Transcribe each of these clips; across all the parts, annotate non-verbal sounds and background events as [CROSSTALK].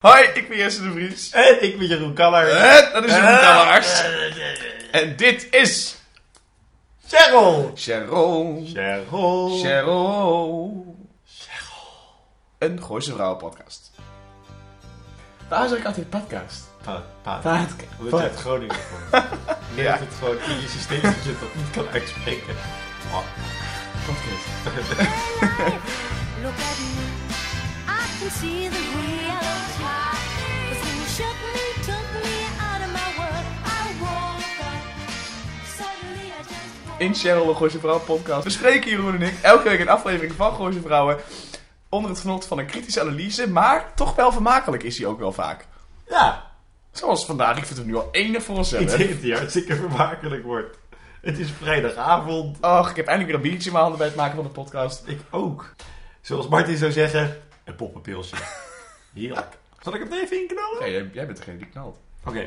Hoi, ik ben Jesse de Vries. En ik ben Jeroen Kaller. En dat is Jeroen Kallaars. En dit is... Cheryl. Cheryl. Cheryl. Cheryl. Een Gooise Vrouwen podcast. Waar zeg ik altijd podcast? Pa, pa. Podcast. Omdat [LAUGHS] je uit Groningen komt. Je Ja. het gewoon in je systeem dat je dat niet kan uitspreken. Oh, Podcast. [LAUGHS] Look at me, I can see the reality. In Cheryl, een Gooise Vrouwen podcast, bespreken Jeroen en ik elke week een aflevering van Gooise Vrouwen. Onder het genot van een kritische analyse, maar toch wel vermakelijk is hij ook wel vaak. Ja, Zoals vandaag, ik vind hem nu al enig voor ik onszelf. denk dat die hartstikke vermakelijk wordt. Het is vrijdagavond. Och, ik heb eindelijk weer een biertje in mijn handen bij het maken van de podcast. Ik ook. Zoals Martin zou zeggen, een poppenpilsje. Heerlijk. Zal ik het even inknallen? Nee, jij, jij bent degene die knalt. Oké.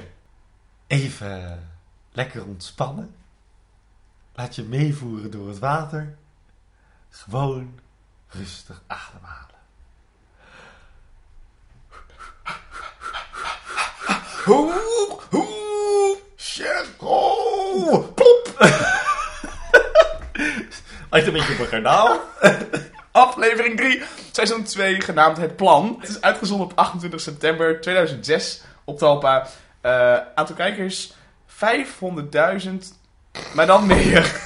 Even lekker ontspannen. Laat je meevoeren door het water. Gewoon rustig ademhalen. Hoe, hoe, plop. Een beetje op een garnaal. Aflevering 3, seizoen 2, genaamd Het Plan. Het is uitgezonden op 28 september 2006 op Talpa. Eh, aantal kijkers 500.000, maar dan meer. [LAUGHS]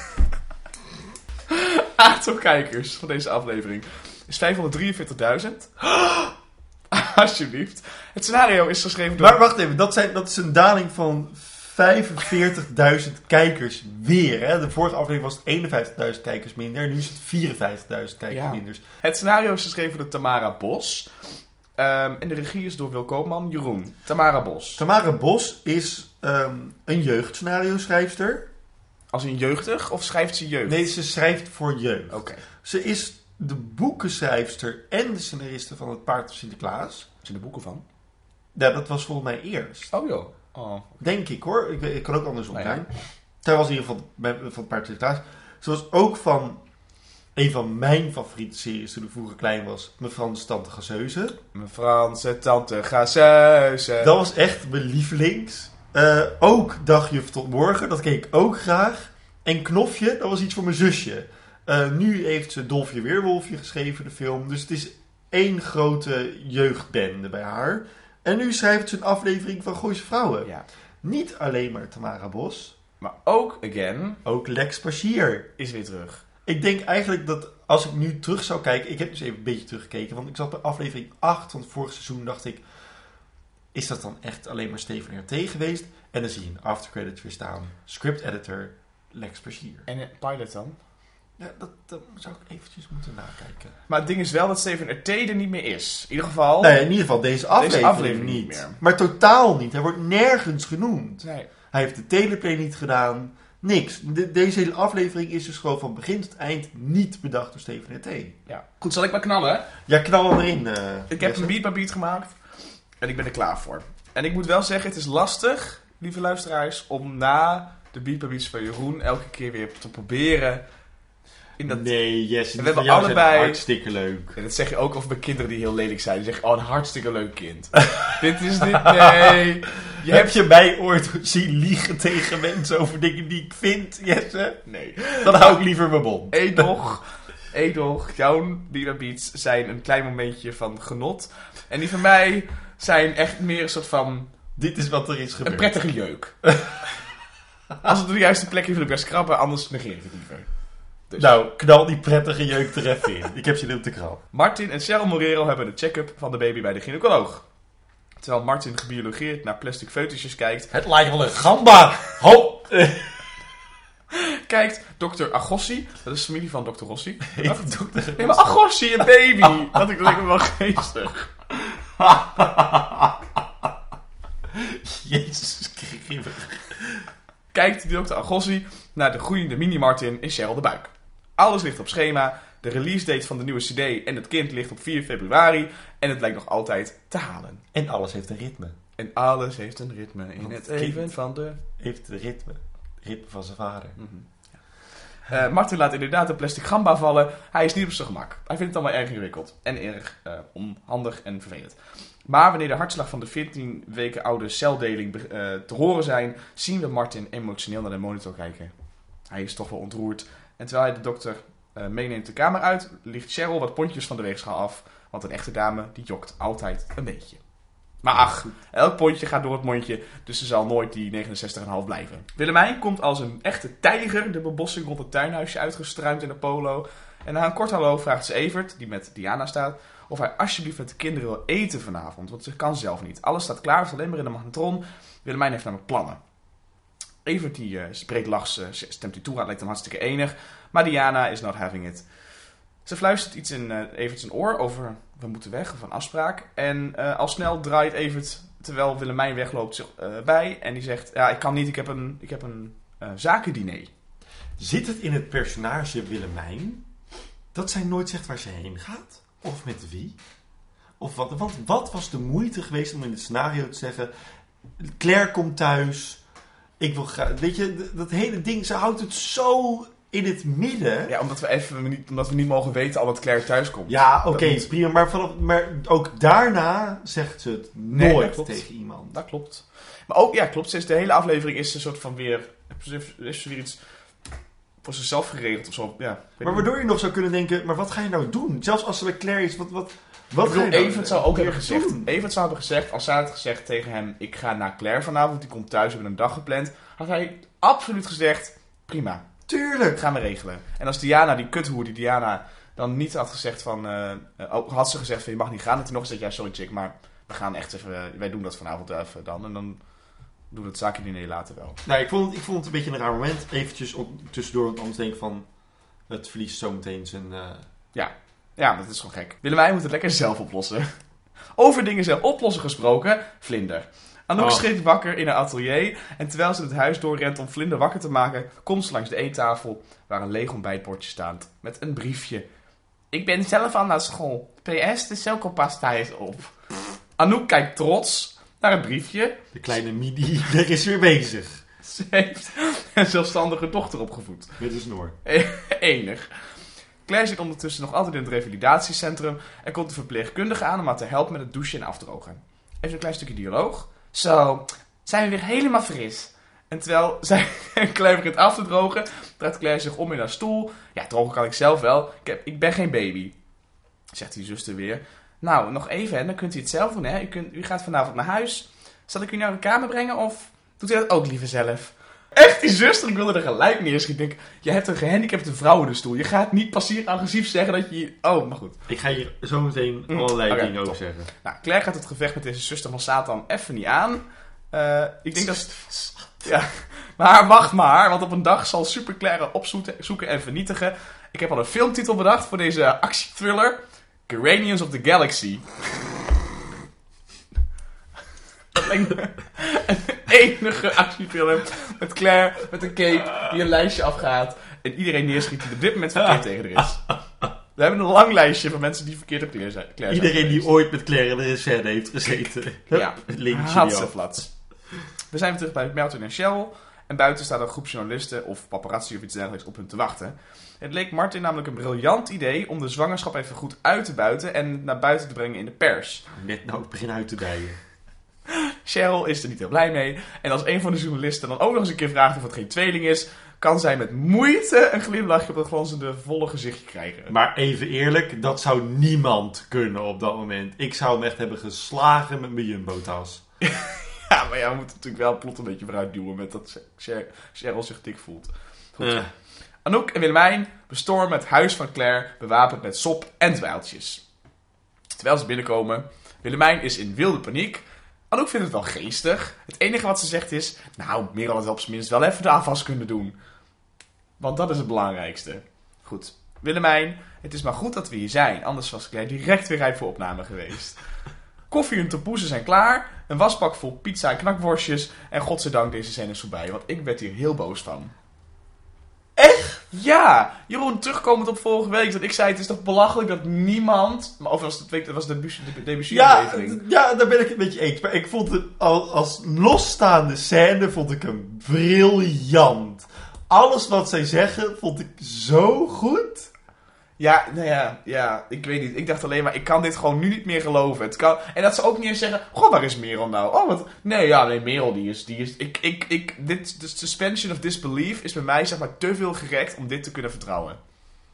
aantal kijkers van deze aflevering is 543.000. [GASPS] Alsjeblieft. Het scenario is geschreven door... Maar wacht even, dat, zijn, dat is een daling van 45.000 kijkers weer. Hè? De vorige aflevering was het 51.000 kijkers minder. Nu is het 54.000 kijkers Ja. minder. Het scenario is geschreven door Tamara Bos. Ehm, en de regie is door Wil Koopman, Jeroen. Tamara Bos. Tamara Bos is ehm, een jeugdscenario schrijfster. Als in jeugdig of schrijft ze jeugd? Nee, ze schrijft voor jeugd. Oké. Ze is de boekenschrijfster en de scenariste van Het Paard van Sinterklaas. Zijn er boeken van? Ja, dat was volgens mij eerst. Oh joh. Oh. Denk ik hoor. Ik, ik kan ook andersom ja. zijn. Zij was in ieder geval bij- van Het Paard van Sinterklaas. Ze was ook van een van mijn favoriete series toen ik vroeger klein was. Mevrouw de Tante Gazeuze. Mijn Franse tante Gazeuze. Dat was echt mijn lievelings. Eh, ook Dagjuf tot morgen, dat keek ik ook graag. En Knofje, dat was iets voor mijn zusje. Eh, nu heeft ze Dolfje Weerwolfje geschreven, de film. Dus het is één grote jeugdbende bij haar. En nu schrijft ze een aflevering van Gooise Vrouwen. Ja. Niet alleen maar Tamara Bos, Maar ook, again, ook Lex Paschier. is weer terug. Ik denk eigenlijk dat als ik nu terug zou kijken... Ik heb dus even een beetje teruggekeken. Want ik zat bij aflevering 8 van het vorige seizoen. dacht ik, is dat dan echt alleen maar Steven RT geweest? En dan zie je een aftercredits weer staan. Script editor Lex Paschier. En een pilot dan? Ja, dat, dat zou ik eventjes moeten nakijken. Maar het ding is wel dat Steven RT er niet meer is. In ieder geval... Ja, in ieder geval deze aflevering, aflevering niet. meer. Maar totaal niet. Hij wordt nergens genoemd. Nee. Hij heeft de teleplay niet gedaan. Niks. De- deze hele aflevering is dus gewoon van begin tot eind niet bedacht door Steven RT. Ja. Goed, zal ik maar knallen? Ja, knal hem erin. eh, Ik heb een beat by beat gemaakt. En ik ben er klaar voor. En ik moet wel zeggen, het is lastig, lieve luisteraars, om na de beat by beats van Jeroen elke keer weer te proberen. In dat... Nee, yes. we hebben allebei- hartstikke leuk. En dat zeg je ook over mijn kinderen die heel lelijk zijn. Die zeggen, oh, een hartstikke leuk kind. [LAUGHS] dit is dit, nee. Je Heb hebt... je mij ooit zien liegen tegen mensen over dingen die ik vind, Jesse? Nee. Dan hou ik liever mijn mond. Edoch, Edoch, jouw beats zijn een klein momentje van genot. En die van mij zijn echt meer een soort van... Dit is wat er is Een gebeurd. prettige jeuk. [LAUGHS] Als het op de juiste plek is, wil ik best krabben, anders negeer ik het liever. Dus. Nou, knal die prettige jeuk er even in. Ik heb ze op de krab. Martin en Cheryl Morero hebben de check-up van de baby bij de gynaecoloog. Terwijl Martin gebiologeerd naar plastic foetusjes kijkt, Het lijkt wel een gamba. Ho! [LAUGHS] kijkt dokter Agossi, dat is de familie van dokter Rossi. [LAUGHS] Dokter. Nee, maar Agossi, een baby! Dat ik me wel geestig. [LAUGHS] Jezus, kribbig. Kijkt dokter Agossi naar de groeiende mini-Martin in Cheryl de buik. Alles ligt op schema, de release date van de nieuwe cd en het kind ligt op 4 februari en het lijkt nog altijd te halen. En alles heeft een ritme. En alles heeft een ritme in Want het even van de... Heeft de ritme. Ritme van zijn vader. Mhm. Eh, Martin laat inderdaad een plastic gamba vallen. Hij is niet op zijn gemak. Hij vindt het allemaal erg ingewikkeld. En erg eh, onhandig en vervelend. Maar wanneer de hartslag van de 14 weken oude celdeling eh, te horen zijn, zien we Martin emotioneel naar de monitor kijken. Hij is toch wel ontroerd. En terwijl hij de dokter meeneemt de kamer uit, ligt Cheryl wat pontjes van de weegschaal af. Want een echte dame, die jokt altijd een beetje. Maar ach, elk pontje gaat door het mondje, dus ze zal nooit die 69,5 blijven. Willemijn komt als een echte tijger de bebossing rond het tuinhuisje uitgestruimd in een polo. En na een kort hallo vraagt ze Evert, die met Diana staat, of hij alsjeblieft met de kinderen wil eten vanavond. Want ze kan zelf niet. Alles staat klaar, is alleen maar in de magnetron. Willemijn heeft namelijk plannen. Evert die eh, spreekt lachs, eh, stemt u toe lijkt hem hartstikke enig. Maar Diana is not having it. Ze fluistert iets in zijn oor over we moeten weg of een afspraak. En eh, al snel draait Evert, terwijl Willemijn wegloopt, zich eh, bij. En die zegt, ja ik kan niet, ik heb een, ik heb een zakendiner. Zit het in het personage Willemijn dat zij nooit zegt waar ze heen gaat? Of met wie? Of wat? Want wat was de moeite geweest om in het scenario te zeggen: Claire komt thuis. Ik wil graag. Weet je, dat hele ding, ze houdt het zo in het midden. Ja, omdat we even niet, omdat we niet mogen weten al dat Claire thuis komt. Ja, oké, moet- prima. Maar, vanaf, maar ook daarna zegt ze het Nee, nooit tegen iemand. Dat klopt. Maar ook, ja, klopt. Sinds de hele aflevering is ze een soort van weer. Is ze weer iets voor zichzelf geregeld of zo. Ja, Maar niet. waardoor je nog zou kunnen denken: maar wat ga je nou doen? Zelfs als ze bij Claire is, wat, wat, wat bedoel, nou Evert zou ook hebben gezegd. doen? Evert zou hebben gezegd, als zij had gezegd tegen hem: Ik ga naar Claire vanavond, die komt thuis, we hebben een dag gepland. Had hij absoluut gezegd: Prima, Tuurlijk. dat gaan we regelen. En als Diana, die kuthoer, die Diana dan niet had gezegd van. eh, eh, ook had ze gezegd van je mag niet gaan. En toen nog gezegd: Ja, sorry chick, maar we gaan echt even. eh, wij doen dat vanavond even dan. En dan doen we het zaakje diner later wel. Nou, ik vond, het, ik vond het een beetje een raar moment. Eventjes op, tussendoor, want anders denk ik van... Het verliest zometeen zijn... eh, Ja, dat is gewoon gek. Willemijn moet het lekker zelf oplossen. [LAUGHS] Over dingen zelf oplossen gesproken, Vlinder. Anouk Oh. schrikt wakker in haar atelier. En terwijl ze het huis doorrent om Vlinder wakker te maken, komt ze langs de eettafel waar een leeg ontbijtbordje staat met een briefje. Ik ben zelf al naar school. PS, de chocopasta is op. Anouk kijkt trots naar het briefje. de kleine Midi, [LAUGHS] daar is weer bezig. Ze heeft een zelfstandige dochter opgevoed. Met een snor. Enig. Claire zit ondertussen nog altijd in het revalidatiecentrum en komt de verpleegkundige aan om haar te helpen met het douchen en afdrogen. Even een klein stukje dialoog. Zo, zijn we weer helemaal fris. En terwijl [LAUGHS] zij Claire begint af te drogen, draait Claire zich om in haar stoel. Ja, drogen kan ik zelf wel. Ik, heb, ik ben geen baby. Zegt die zuster weer. Nou, nog even, hè, dan kunt u het zelf doen. Hè? U, kunt, u gaat vanavond naar huis. Zal ik u naar de kamer brengen of doet u dat ook liever zelf? Echt, die zuster, ik wilde er gelijk neerschieten. Ik denk, je hebt een gehandicapte vrouw in de stoel. Je gaat niet passief agressief zeggen dat je... Oh, maar goed. Ik ga hier zo meteen Mm, allerlei oké, dingen over top. zeggen. Nou, Claire gaat het gevecht met deze zuster van Satan even niet aan. Eh, ik denk dat... Ja, [LAUGHS] maar wacht maar, want op een dag zal Super Claire opzoeken zoeken en vernietigen. Ik heb al een filmtitel bedacht voor deze actiethriller. Guardians of the Galaxy. Dat lijkt me een enige actiefilm met Claire met een cape die een lijstje afgaat. En iedereen neerschiet die op dit moment verkeerd tegen haar is. We hebben een lang lijstje van mensen die verkeerd op Claire zijn. Claire zijn Iedereen die ooit met Claire in de scène heeft gezeten. Ja. [LAUGHS] Het linkje. We zijn weer terug bij Melton en Cheryl. En buiten staat een groep journalisten of paparazzi of iets dergelijks op hun te wachten. Het leek Martin namelijk een briljant idee om de zwangerschap even goed uit te buiten en naar buiten te brengen in de pers. Net nou, ik begin uit te dijen. Cheryl is er niet heel blij mee. En als een van de journalisten dan ook nog eens een keer vraagt of het geen tweeling is, kan zij met moeite een glimlachje op dat glanzende volle gezichtje krijgen. Maar even eerlijk, dat zou niemand kunnen op dat moment. Ik zou hem echt hebben geslagen met mijn jumbo-tas. [LAUGHS] Ja, maar ja, we moeten natuurlijk wel het plot een beetje vooruit duwen met dat Cheryl zich dik voelt. Goed. Anouk en Willemijn bestormen het huis van Claire, bewapend met sop en dweiltjes. Terwijl ze binnenkomen, Willemijn is in wilde paniek. Anouk vindt het wel geestig. Het enige wat ze zegt is, nou, Merel had op zijn minst wel even de afwas kunnen doen. Want dat is het belangrijkste. Goed. Willemijn, het is maar goed dat we hier zijn, anders was Claire direct weer rijp voor opname geweest. [LAUGHS] Koffie en tompoezen zijn klaar, een wasbak vol pizza en knakworstjes en godzijdank deze scène is voorbij, want ik werd hier heel boos van. Echt? Ja! Jeroen, terugkomend op vorige week, dat ik zei het is toch belachelijk dat niemand, maar was het, week- dat was de de ja, ja, daar ben ik het met je eens. Maar ik vond het al, als losstaande scène vond ik hem briljant. Alles wat zij zeggen vond ik zo goed. Ja, nou ja, ja, ik weet niet. Ik dacht alleen maar, ik kan dit gewoon nu niet meer geloven. Het kan... En dat ze ook niet eens zeggen, goh, waar is Merel nou? Oh, wat... Nee, ja, nee, Merel, die is... Die is ik, ik, ik, dit, de suspension of disbelief is bij mij, zeg maar, te veel gerekt om dit te kunnen vertrouwen.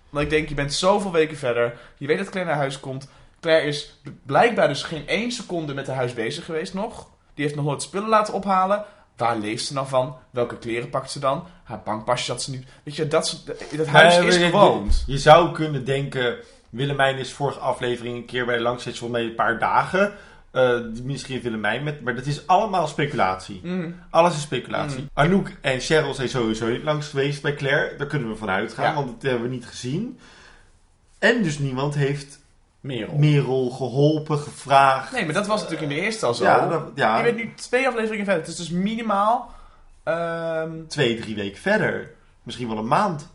Want ik denk, je bent zoveel weken verder. Je weet dat Claire naar huis komt. Claire is blijkbaar dus geen één seconde met haar huis bezig geweest nog. Die heeft nog nooit spullen laten ophalen. Waar leeft ze nou van? Welke kleren pakt ze dan? Haar bankpasje had ze niet. Weet je, dat, soort- dat huis Nee, is je- gewoond. Je, je zou kunnen denken, Willemijn is vorige aflevering een keer bij de volgens mij een paar dagen. Eh, misschien Willemijn met, maar dat is allemaal speculatie. Mm. Alles is speculatie. Mm. Anouk en Cheryl zijn sowieso niet langs geweest bij Claire. Daar kunnen we van uitgaan, Ja. want dat hebben we niet gezien. En dus niemand heeft Merel. Merel geholpen, gevraagd. Nee, maar dat was natuurlijk in de eerste al zo. ja, dat- ja Je bent nu twee afleveringen verder. Het is dus minimaal... ehm, twee, drie weken verder. Misschien wel een maand.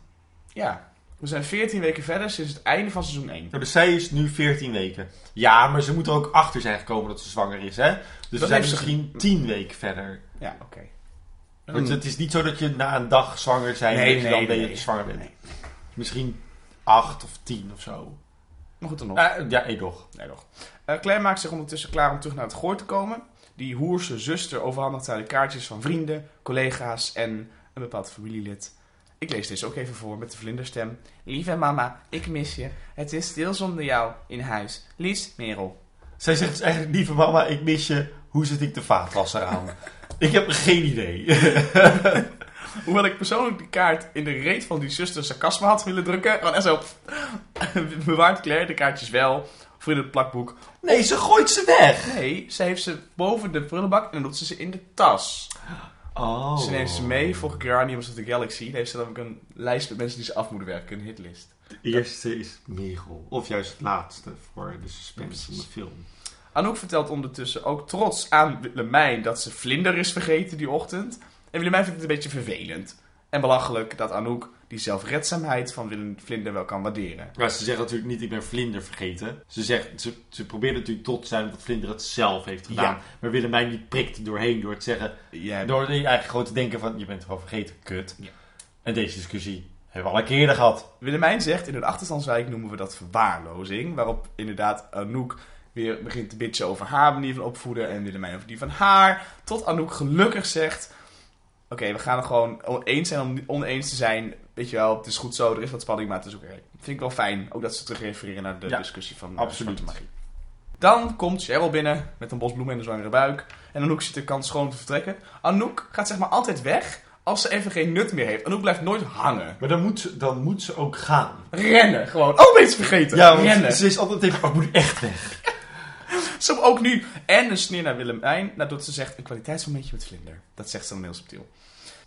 ja, we zijn 14 weken verder sinds het einde van seizoen 1. Nou, dus zij is nu 14 weken. Ja, maar ze moet er ook achter zijn gekomen dat ze zwanger is, hè? Dus we zijn ze misschien 10 weken verder. Ja, oké. Want het is niet zo dat je na een dag zwanger zijn Nee, nee, dan nee. dat je zwanger bent. Nee. Misschien 8 of 10 of zo. Maar goed dan nog. Eh, ja. Nee, nog. Eh, Claire maakt zich ondertussen klaar om terug naar het goor te komen. Die hoerse zuster overhandigt haar de kaartjes van vrienden, collega's en een bepaald familielid. Ik lees deze ook even voor met de vlinderstem. Lieve mama, ik mis je. Het is stil zonder jou in huis. Lies, Merel. Zij zegt dus eigenlijk, lieve mama, ik mis je. Hoe zet ik de vaatwasser aan? [LAUGHS] ik heb geen idee. [LAUGHS] [LAUGHS] Hoewel ik persoonlijk die kaart in de reet van die zuster sarcasme had willen drukken. Gewoon echt zo. [LAUGHS] Bewaart Claire de kaartjes wel voor in het plakboek. nee, ze gooit ze weg. Nee, ze heeft ze boven de prullenbak en dan doet ze ze in de tas. Oh. Ze neemt ze mee voor Guardians of the Galaxy. Daar heeft ze dan ook een lijst met mensen die ze af moeten werken, een hitlist. De eerste is Merel. Of juist het laatste voor de suspense van de film. Anouk vertelt ondertussen ook trots aan Willemijn dat ze vlinder is vergeten die ochtend. En Willemijn vindt het een beetje vervelend. En belachelijk dat Anouk die zelfredzaamheid van Willem Vlinder wel kan waarderen. Maar ze zegt natuurlijk niet, ik ben Vlinder vergeten. Ze, zegt, ze, ze probeert natuurlijk tot te zijn dat Vlinder het zelf heeft gedaan. Ja. Maar Willemijn die prikt doorheen door te zeggen... Door eigenlijk gewoon te denken van, je bent wel vergeten, kut. Ja. En deze discussie hebben we al een keer eerder gehad. Willemijn zegt, in een achterstandswijk noemen we dat verwaarlozing. Waarop inderdaad Anouk weer begint te bitchen over haar manier van opvoeden. En Willemijn over die van haar. Tot Anouk gelukkig zegt... Oké, we gaan er gewoon oneens zijn om oneens te zijn. Weet je wel, het is goed zo, er is wat spanning, maar het is oké. Vind ik wel fijn, ook dat ze terug refereren naar de Ja, discussie van eh, absoluut. magie. Dan komt Cheryl binnen met een bos bloemen en een zwangere buik. En Anouk ziet de kans schoon te vertrekken. Anouk gaat zeg maar altijd weg als ze even geen nut meer heeft. Anouk blijft nooit hangen. Maar dan moet ze, dan moet ze ook gaan. Rennen, gewoon. Oh, iets vergeten. Ja, Rennen. ze is altijd even, oh, ik moet echt weg. [LAUGHS] [LAUGHS] Zo ook nu. En een sneer naar Willemijn, nadat ze zegt een kwaliteitsmomentje met vlinder. Dat zegt ze dan heel subtiel.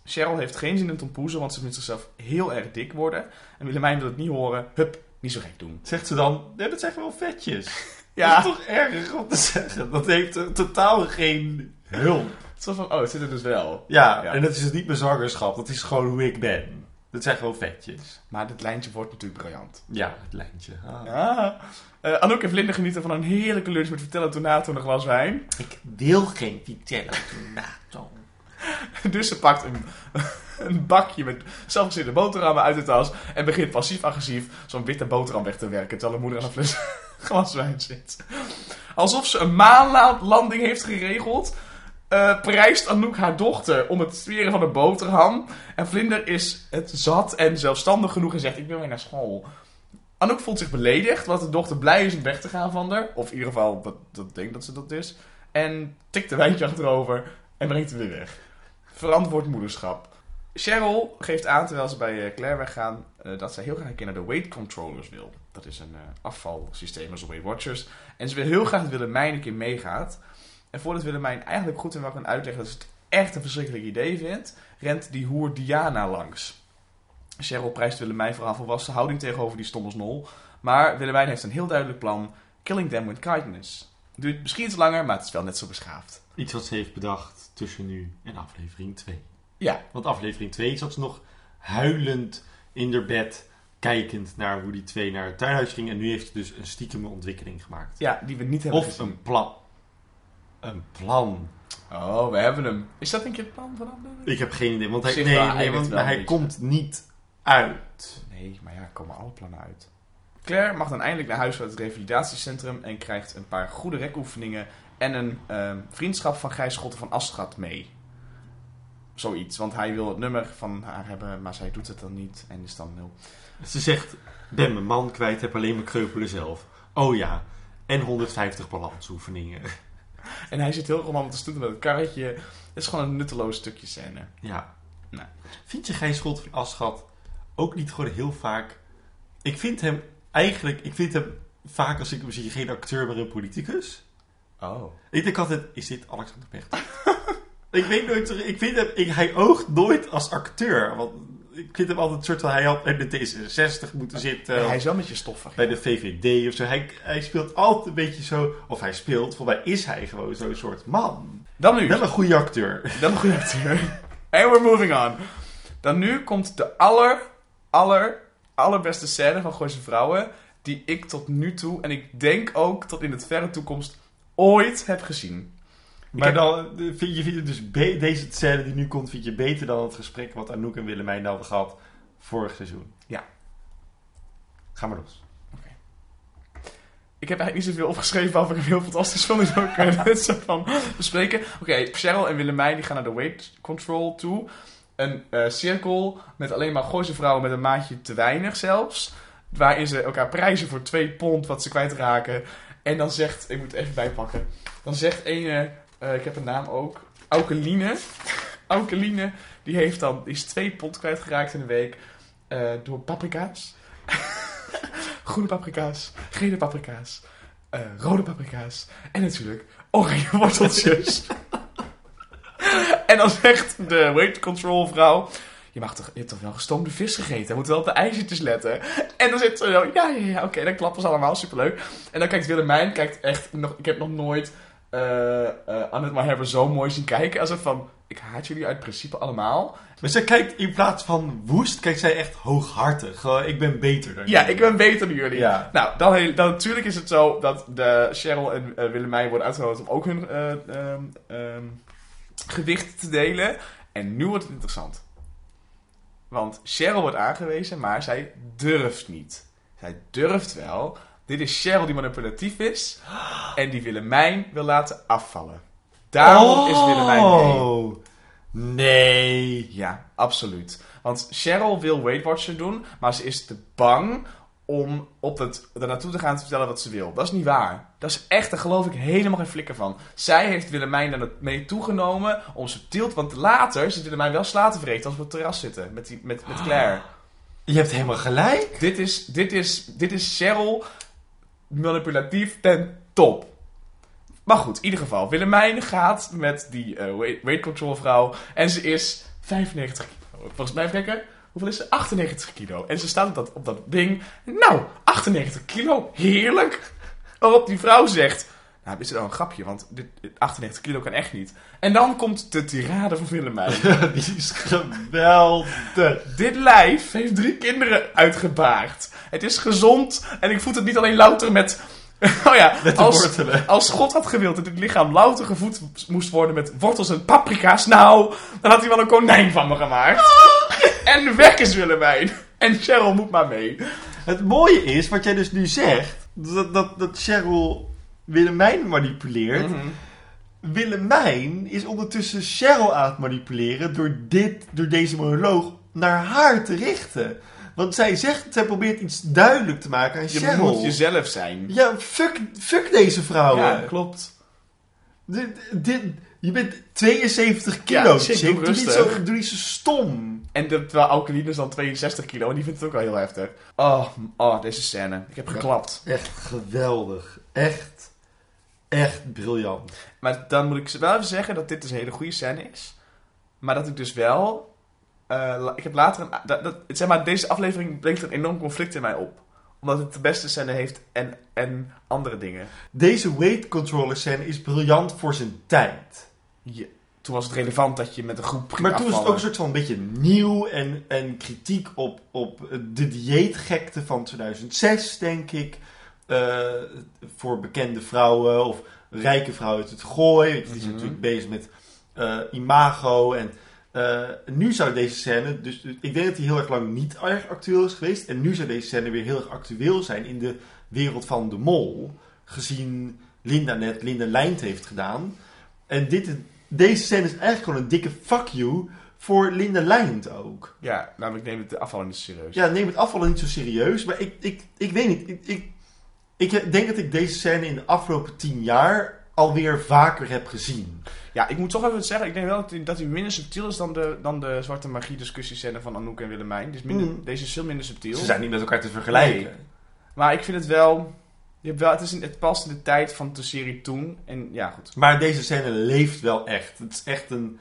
Cheryl heeft geen zin in tompoezen, want ze vindt zichzelf heel erg dik worden. En Willemijn wil het niet horen. Hup, niet zo gek doen. Zegt ze dan, ja, dat zijn gewoon vetjes. [LAUGHS] Ja, Dat is toch erg om te zeggen. Dat heeft totaal geen hulp. zo van, oh, het zit er dus wel. Ja, Ja. en dat is dus niet mijn zwangerschap. Dat is gewoon hoe ik ben. Dat zijn gewoon vetjes. Maar dit lijntje wordt natuurlijk briljant. Ja, het lijntje. Ah. Ja. Eh, Anouk en Vlinder genieten van een heerlijke lunch met Vertella Tonato en een glas wijn. Ik wil geen Vitello Tonato. [LAUGHS] Dus ze pakt een, een bakje met zelfgezinde boterhammen uit de tas en begint passief-agressief zo'n witte boterham weg te werken terwijl haar moeder aan een fles [LAUGHS] glas wijn zit. Alsof ze een maanlanding heeft geregeld, eh, prijst Anouk haar dochter om het smeren van een boterham. En Vlinder is het zat en zelfstandig genoeg en zegt: Ik wil weer naar school. Anouk voelt zich beledigd, want de dochter blij is om weg te gaan van haar. Of in ieder geval, dat, dat dat ze dat is. En tikt een wijntje achterover en brengt hem weer weg. Verantwoord moederschap. Cheryl geeft aan, terwijl ze bij eh, Claire weggaan, eh, dat zij heel graag een keer naar de weight controllers wil. Dat is een afvalsysteem als de Weight Watchers. En ze wil heel graag dat Willemijn een keer meegaat. En voordat Willemijn eigenlijk goed en wel kan uitleggen dat ze het echt een verschrikkelijk idee vindt, rent die hoer Diana langs. Cheryl prijst Willemijn voor haar volwassen houding tegenover die stomme snol. Maar Willemijn heeft een heel duidelijk plan. Killing them with kindness. Het duurt misschien iets langer, maar het is wel net zo beschaafd. Iets wat ze heeft bedacht tussen nu en aflevering 2. Ja, Want aflevering 2 zat ze nog huilend in haar bed, kijkend naar hoe die twee naar het tuinhuis gingen. En nu heeft ze dus een stiekeme ontwikkeling gemaakt. ja die we niet hebben Of gezien. een plan. Een plan. Oh, we hebben hem. Is dat een keer het plan van aflevering? Ik heb geen idee, want hij, Zichtbaar, nee, hij weet want wel hij komt niet uit. Nee, maar ja, komen alle plannen uit. Claire mag dan eindelijk naar huis uit het revalidatiecentrum en krijgt een paar goede rekoefeningen en een ehm, vriendschap van Gijs Schotten van Astrad mee. Zoiets, want hij wil het nummer van haar hebben, maar zij doet het dan niet en is dan heel... Ze zegt, ben mijn man kwijt, heb alleen mijn kreupelen zelf. Oh ja, en 150 balansoefeningen. En hij zit heel romantisch te doen met het karretje. Het is gewoon een nutteloos stukje scène. Ja. Nou. Vind je Gijs Schot van Aschat ook niet gewoon heel vaak... Ik vind hem eigenlijk... Ik vind hem vaak als ik hem zie geen acteur, maar een politicus. Oh. Ik denk altijd, is dit Alexander Pechtold? [LAUGHS] ik weet nooit... Ik vind hem... Ik, hij oogt nooit als acteur. Want ik vind hem altijd een soort van... Hij had bij de D66 moeten zitten. hij is wel met je stoffig. bij de VVD of zo. Hij, hij speelt altijd een beetje zo... Of hij speelt, volgens mij is hij gewoon zo'n soort man. Dan nu. Wel een goede acteur. Dan een goede acteur. [LAUGHS] En we're moving on. Dan nu komt de aller, aller, allerbeste scène van Gooise Vrouwen. Die ik tot nu toe, en ik denk ook tot in het verre toekomst, ooit heb gezien. Maar dan eh, vind je, vind je dus deze scène die nu komt, vind je beter dan het gesprek wat Anouk en Willemijn hadden gehad vorig seizoen? Ja. Ga maar los. Ik heb eigenlijk niet zoveel opgeschreven, behalve ik hem heel fantastisch vond. Dus ook kunnen we zo van bespreken. Oké, Cheryl en Willemijn die gaan naar de weight control toe. Een eh, cirkel met alleen maar Gooise vrouwen met een maatje te weinig zelfs. Waarin ze elkaar prijzen voor twee pond wat ze kwijtraken. En dan zegt, ik moet het even bijpakken. Dan zegt ene, eh, ik heb een naam ook, Aukeline. Aukeline, [LAUGHS] die heeft dan, is twee pond kwijtgeraakt in een week. eh, door paprika's. [LAUGHS] Groene paprika's, gele paprika's, eh, rode paprika's en natuurlijk oranje [LAUGHS] worteltjes. en dan zegt de weight control vrouw... Je, mag toch, je hebt toch wel gestoomde vis gegeten? Je moet wel op de ijzertjes letten. En dan zit ze zo... Ja, ja, ja, oké, dan klappen ze allemaal. Superleuk. En dan kijkt Willemijn... Kijkt echt nog... Ik heb nog nooit... eh eh Annette maar hebben zo mooi zien kijken. Alsof van... Ik haat jullie uit principe allemaal. Maar zij kijkt in plaats van woest, kijkt zij echt hooghartig. Gewoon, ik ben beter dan Ja, jullie. ik ben beter dan jullie. Ja. Nou, dan, heel- dan natuurlijk is het zo dat de Cheryl en Willemijn worden uitgenodigd om ook hun eh, ehm, ehm, gewicht te delen. En nu wordt het interessant. Want Cheryl wordt aangewezen, maar zij durft niet. Zij durft wel. Dit is Cheryl die manipulatief is en die Willemijn wil laten afvallen. Daarom is Willemijn mee. Oh, nee. Ja, absoluut. Want Cheryl wil Weight Watcher doen, maar ze is te bang om op het, er naartoe te gaan te vertellen wat ze wil. Dat is niet waar. Dat is echt, daar geloof ik helemaal geen flikker van. Zij heeft Willemijn daar mee toegenomen om subtiel, te- want later zit Willemijn wel sla te vreten als we op het terras zitten met, die, met, met Claire. Je hebt helemaal gelijk. Dit is, dit is, dit is Cheryl manipulatief ten top. Maar goed, in ieder geval. Willemijn gaat met die eh, weight, control vrouw. En ze is 95 kilo. Volgens mij, even kijken. Hoeveel is ze? 98 kilo. En ze staat op dat, op dat ding. Nou, 98 kilo. Heerlijk. Waarop die vrouw zegt... Nou, is het wel een grapje, want dit, dit 98 kilo kan echt niet. En dan komt de tirade van Willemijn. [LAUGHS] Die is geweldig. Dit lijf heeft drie kinderen uitgebaard. Het is gezond en ik voed het niet alleen louter met... [LAUGHS] Oh ja, Met als, wortelen. als God had gewild dat dit lichaam louter gevoed moest worden met wortels en paprika's... Nou, dan had hij wel een konijn van me gemaakt. En weg is Willemijn. En Cheryl moet maar mee. Het mooie is, wat jij dus nu zegt, dat, dat, dat Cheryl Willemijn manipuleert. Mhm. Willemijn is ondertussen Cheryl aan het manipuleren door, dit, door deze monoloog naar haar te richten. Want zij zegt, zij probeert iets duidelijk te maken aan Je Cheryl. moet jezelf zijn. Ja, fuck, fuck deze vrouwen. Ja, klopt. Dit, dit, je bent 72 kilo, Ja, chick. doe Doe niet, zo, doe niet zo stom. En de, terwijl Alkaline is dan 62 kilo en die vindt het ook wel heel heftig. Oh, oh deze scène. Ik heb geklapt. Echt geweldig. Echt, echt briljant. Maar dan moet ik wel even zeggen dat dit dus een hele goede scène is. Maar dat ik dus wel... eh, ik heb later... Een, dat, dat, zeg maar, deze aflevering brengt een enorm conflict in mij op. Omdat het de beste scène heeft en, en andere dingen. Deze weight controller scène is briljant voor zijn tijd. Toen was het relevant dat je met een groep Maar toen was het ook een soort van een beetje nieuw en, en kritiek op, op de dieetgekte van 2006, denk ik. Eh, voor bekende vrouwen of rijke vrouwen uit het gooi. Die zijn Mhm. natuurlijk bezig met eh, imago. En eh, nu zou deze scène, dus ik denk dat die heel erg lang niet erg actueel is geweest. En nu zou deze scène weer heel erg actueel zijn in de wereld van de mol. Gezien Linda net Linda Lijnt heeft gedaan. En dit, deze scène is eigenlijk gewoon een dikke fuck you voor Linda Lijnt ook. Ja, namelijk neem het afval niet serieus. Ja, neem het afvallen niet zo serieus. Maar ik, ik, ik weet niet. Ik, ik, ik denk dat ik deze scène in de afgelopen tien jaar alweer vaker heb gezien. Ja, ik moet toch even zeggen, ik denk wel dat hij, minder subtiel is dan de, dan de zwarte magie discussiescène van Anouk en Willemijn. Dus minder, Mm. Deze is veel minder subtiel. Ze zijn niet met elkaar te vergelijken. Nee. Maar ik vind het wel, je hebt wel het, is in, het past in de tijd van de serie toen. En ja, goed. Maar deze scène leeft wel echt. Het is echt een.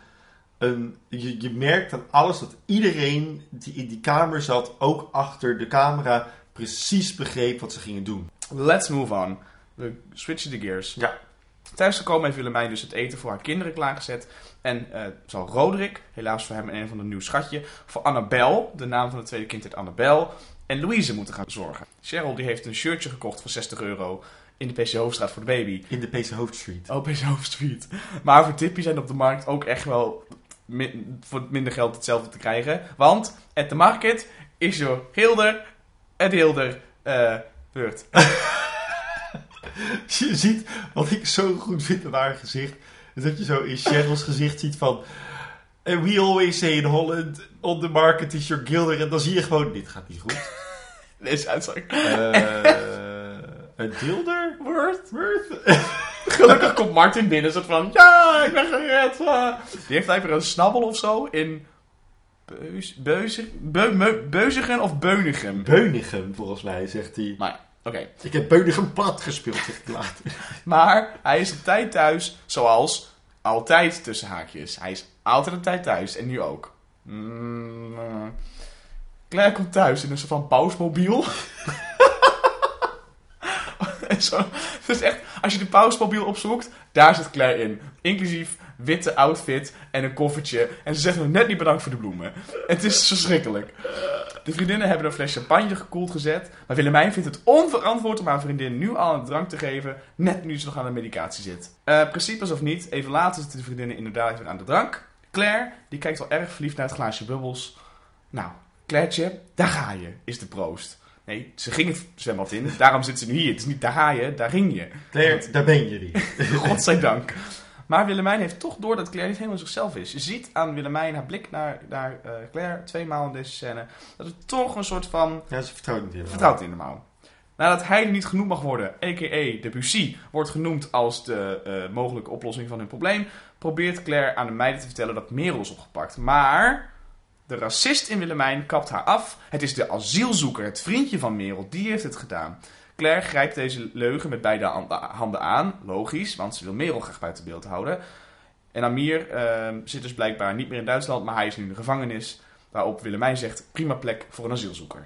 een je, je merkt aan alles dat iedereen die in die kamer zat, ook achter de camera, precies begreep wat ze gingen doen. Let's move on. We switchen de gears. Ja. Thuis gekomen heeft Willemijn dus het eten voor haar kinderen klaargezet. En eh, zal Roderick, helaas voor hem een van een nieuw schatje, voor Annabel, de naam van het tweede kind heet Annabel, en Louise moeten gaan zorgen. Cheryl die heeft een shirtje gekocht voor 60 euro in de PC Hoofdstraat voor de baby. In de PC Hoofdstreet. Oh, PC Hoofdstreet. Maar voor Tippy zijn op de markt ook echt wel voor minder geld hetzelfde te krijgen. Want at the market is your Hilder het Hilder eh [LAUGHS] Je ziet, wat ik zo goed vind aan haar gezicht, is dat je zo in Cheryl's gezicht ziet van... And we always say in Holland, on the market is your gilder. En dan zie je gewoon, dit gaat niet goed. [LAUGHS] Deze uitzag. Eh een dilder? Word. Worth? [LAUGHS] Gelukkig komt Martin binnen, soort van, ja, ik ben gered. Die heeft blijkbaar een snabbel of zo in Beus, Beu, Meu- of Beunigem. Beunigem, volgens mij, zegt hij. Maar, oké. Ik heb Beunigem plat gespeeld, zegt hij later. [LAUGHS] Maar hij is op tijd thuis, zoals altijd tussen haakjes. Hij is altijd op tijd thuis en nu ook. Mm, eh. Claire komt thuis in een soort van pausmobiel. [LAUGHS] Zo, dus echt, als je de pausmobiel opzoekt, daar zit Claire in. Inclusief witte outfit en een koffertje. En ze zegt nog net niet bedankt voor de bloemen. Het is verschrikkelijk. De vriendinnen hebben een fles champagne gekoeld gezet. Maar Willemijn vindt het onverantwoord om haar vriendin nu al een drank te geven. Net nu ze nog aan de medicatie zit. Eh principes of niet, even later zitten de vriendinnen inderdaad weer aan de drank. Claire, die kijkt wel erg verliefd naar het glaasje bubbels. Nou, Clairtje, daar ga je, is de proost. Nee, ze ging het zwembad in. Daarom zit ze nu hier. Het is niet daar ga je, daar ging je. Claire, daar ben je niet. [LAUGHS] Godzijdank. Maar Willemijn heeft toch door dat Claire niet helemaal zichzelf is. Je ziet aan Willemijn haar blik naar, naar eh, Claire, twee maal in deze scène, dat het toch een soort van Ja, ze vertrouwt niet helemaal. vertrouwt in de mouw. Nadat hij niet genoemd mag worden, a.k.a. Debussy, wordt genoemd als de eh, mogelijke oplossing van hun probleem, probeert Claire aan de meiden te vertellen dat Merel is opgepakt. Maar de racist in Willemijn kapt haar af. Het is de asielzoeker, het vriendje van Merel, die heeft het gedaan. Claire grijpt deze leugen met beide han- handen aan, logisch, want ze wil Merel graag buiten beeld houden. En Amir eh, zit dus blijkbaar niet meer in Duitsland, maar hij is nu in de gevangenis. Waarop Willemijn zegt, prima plek voor een asielzoeker.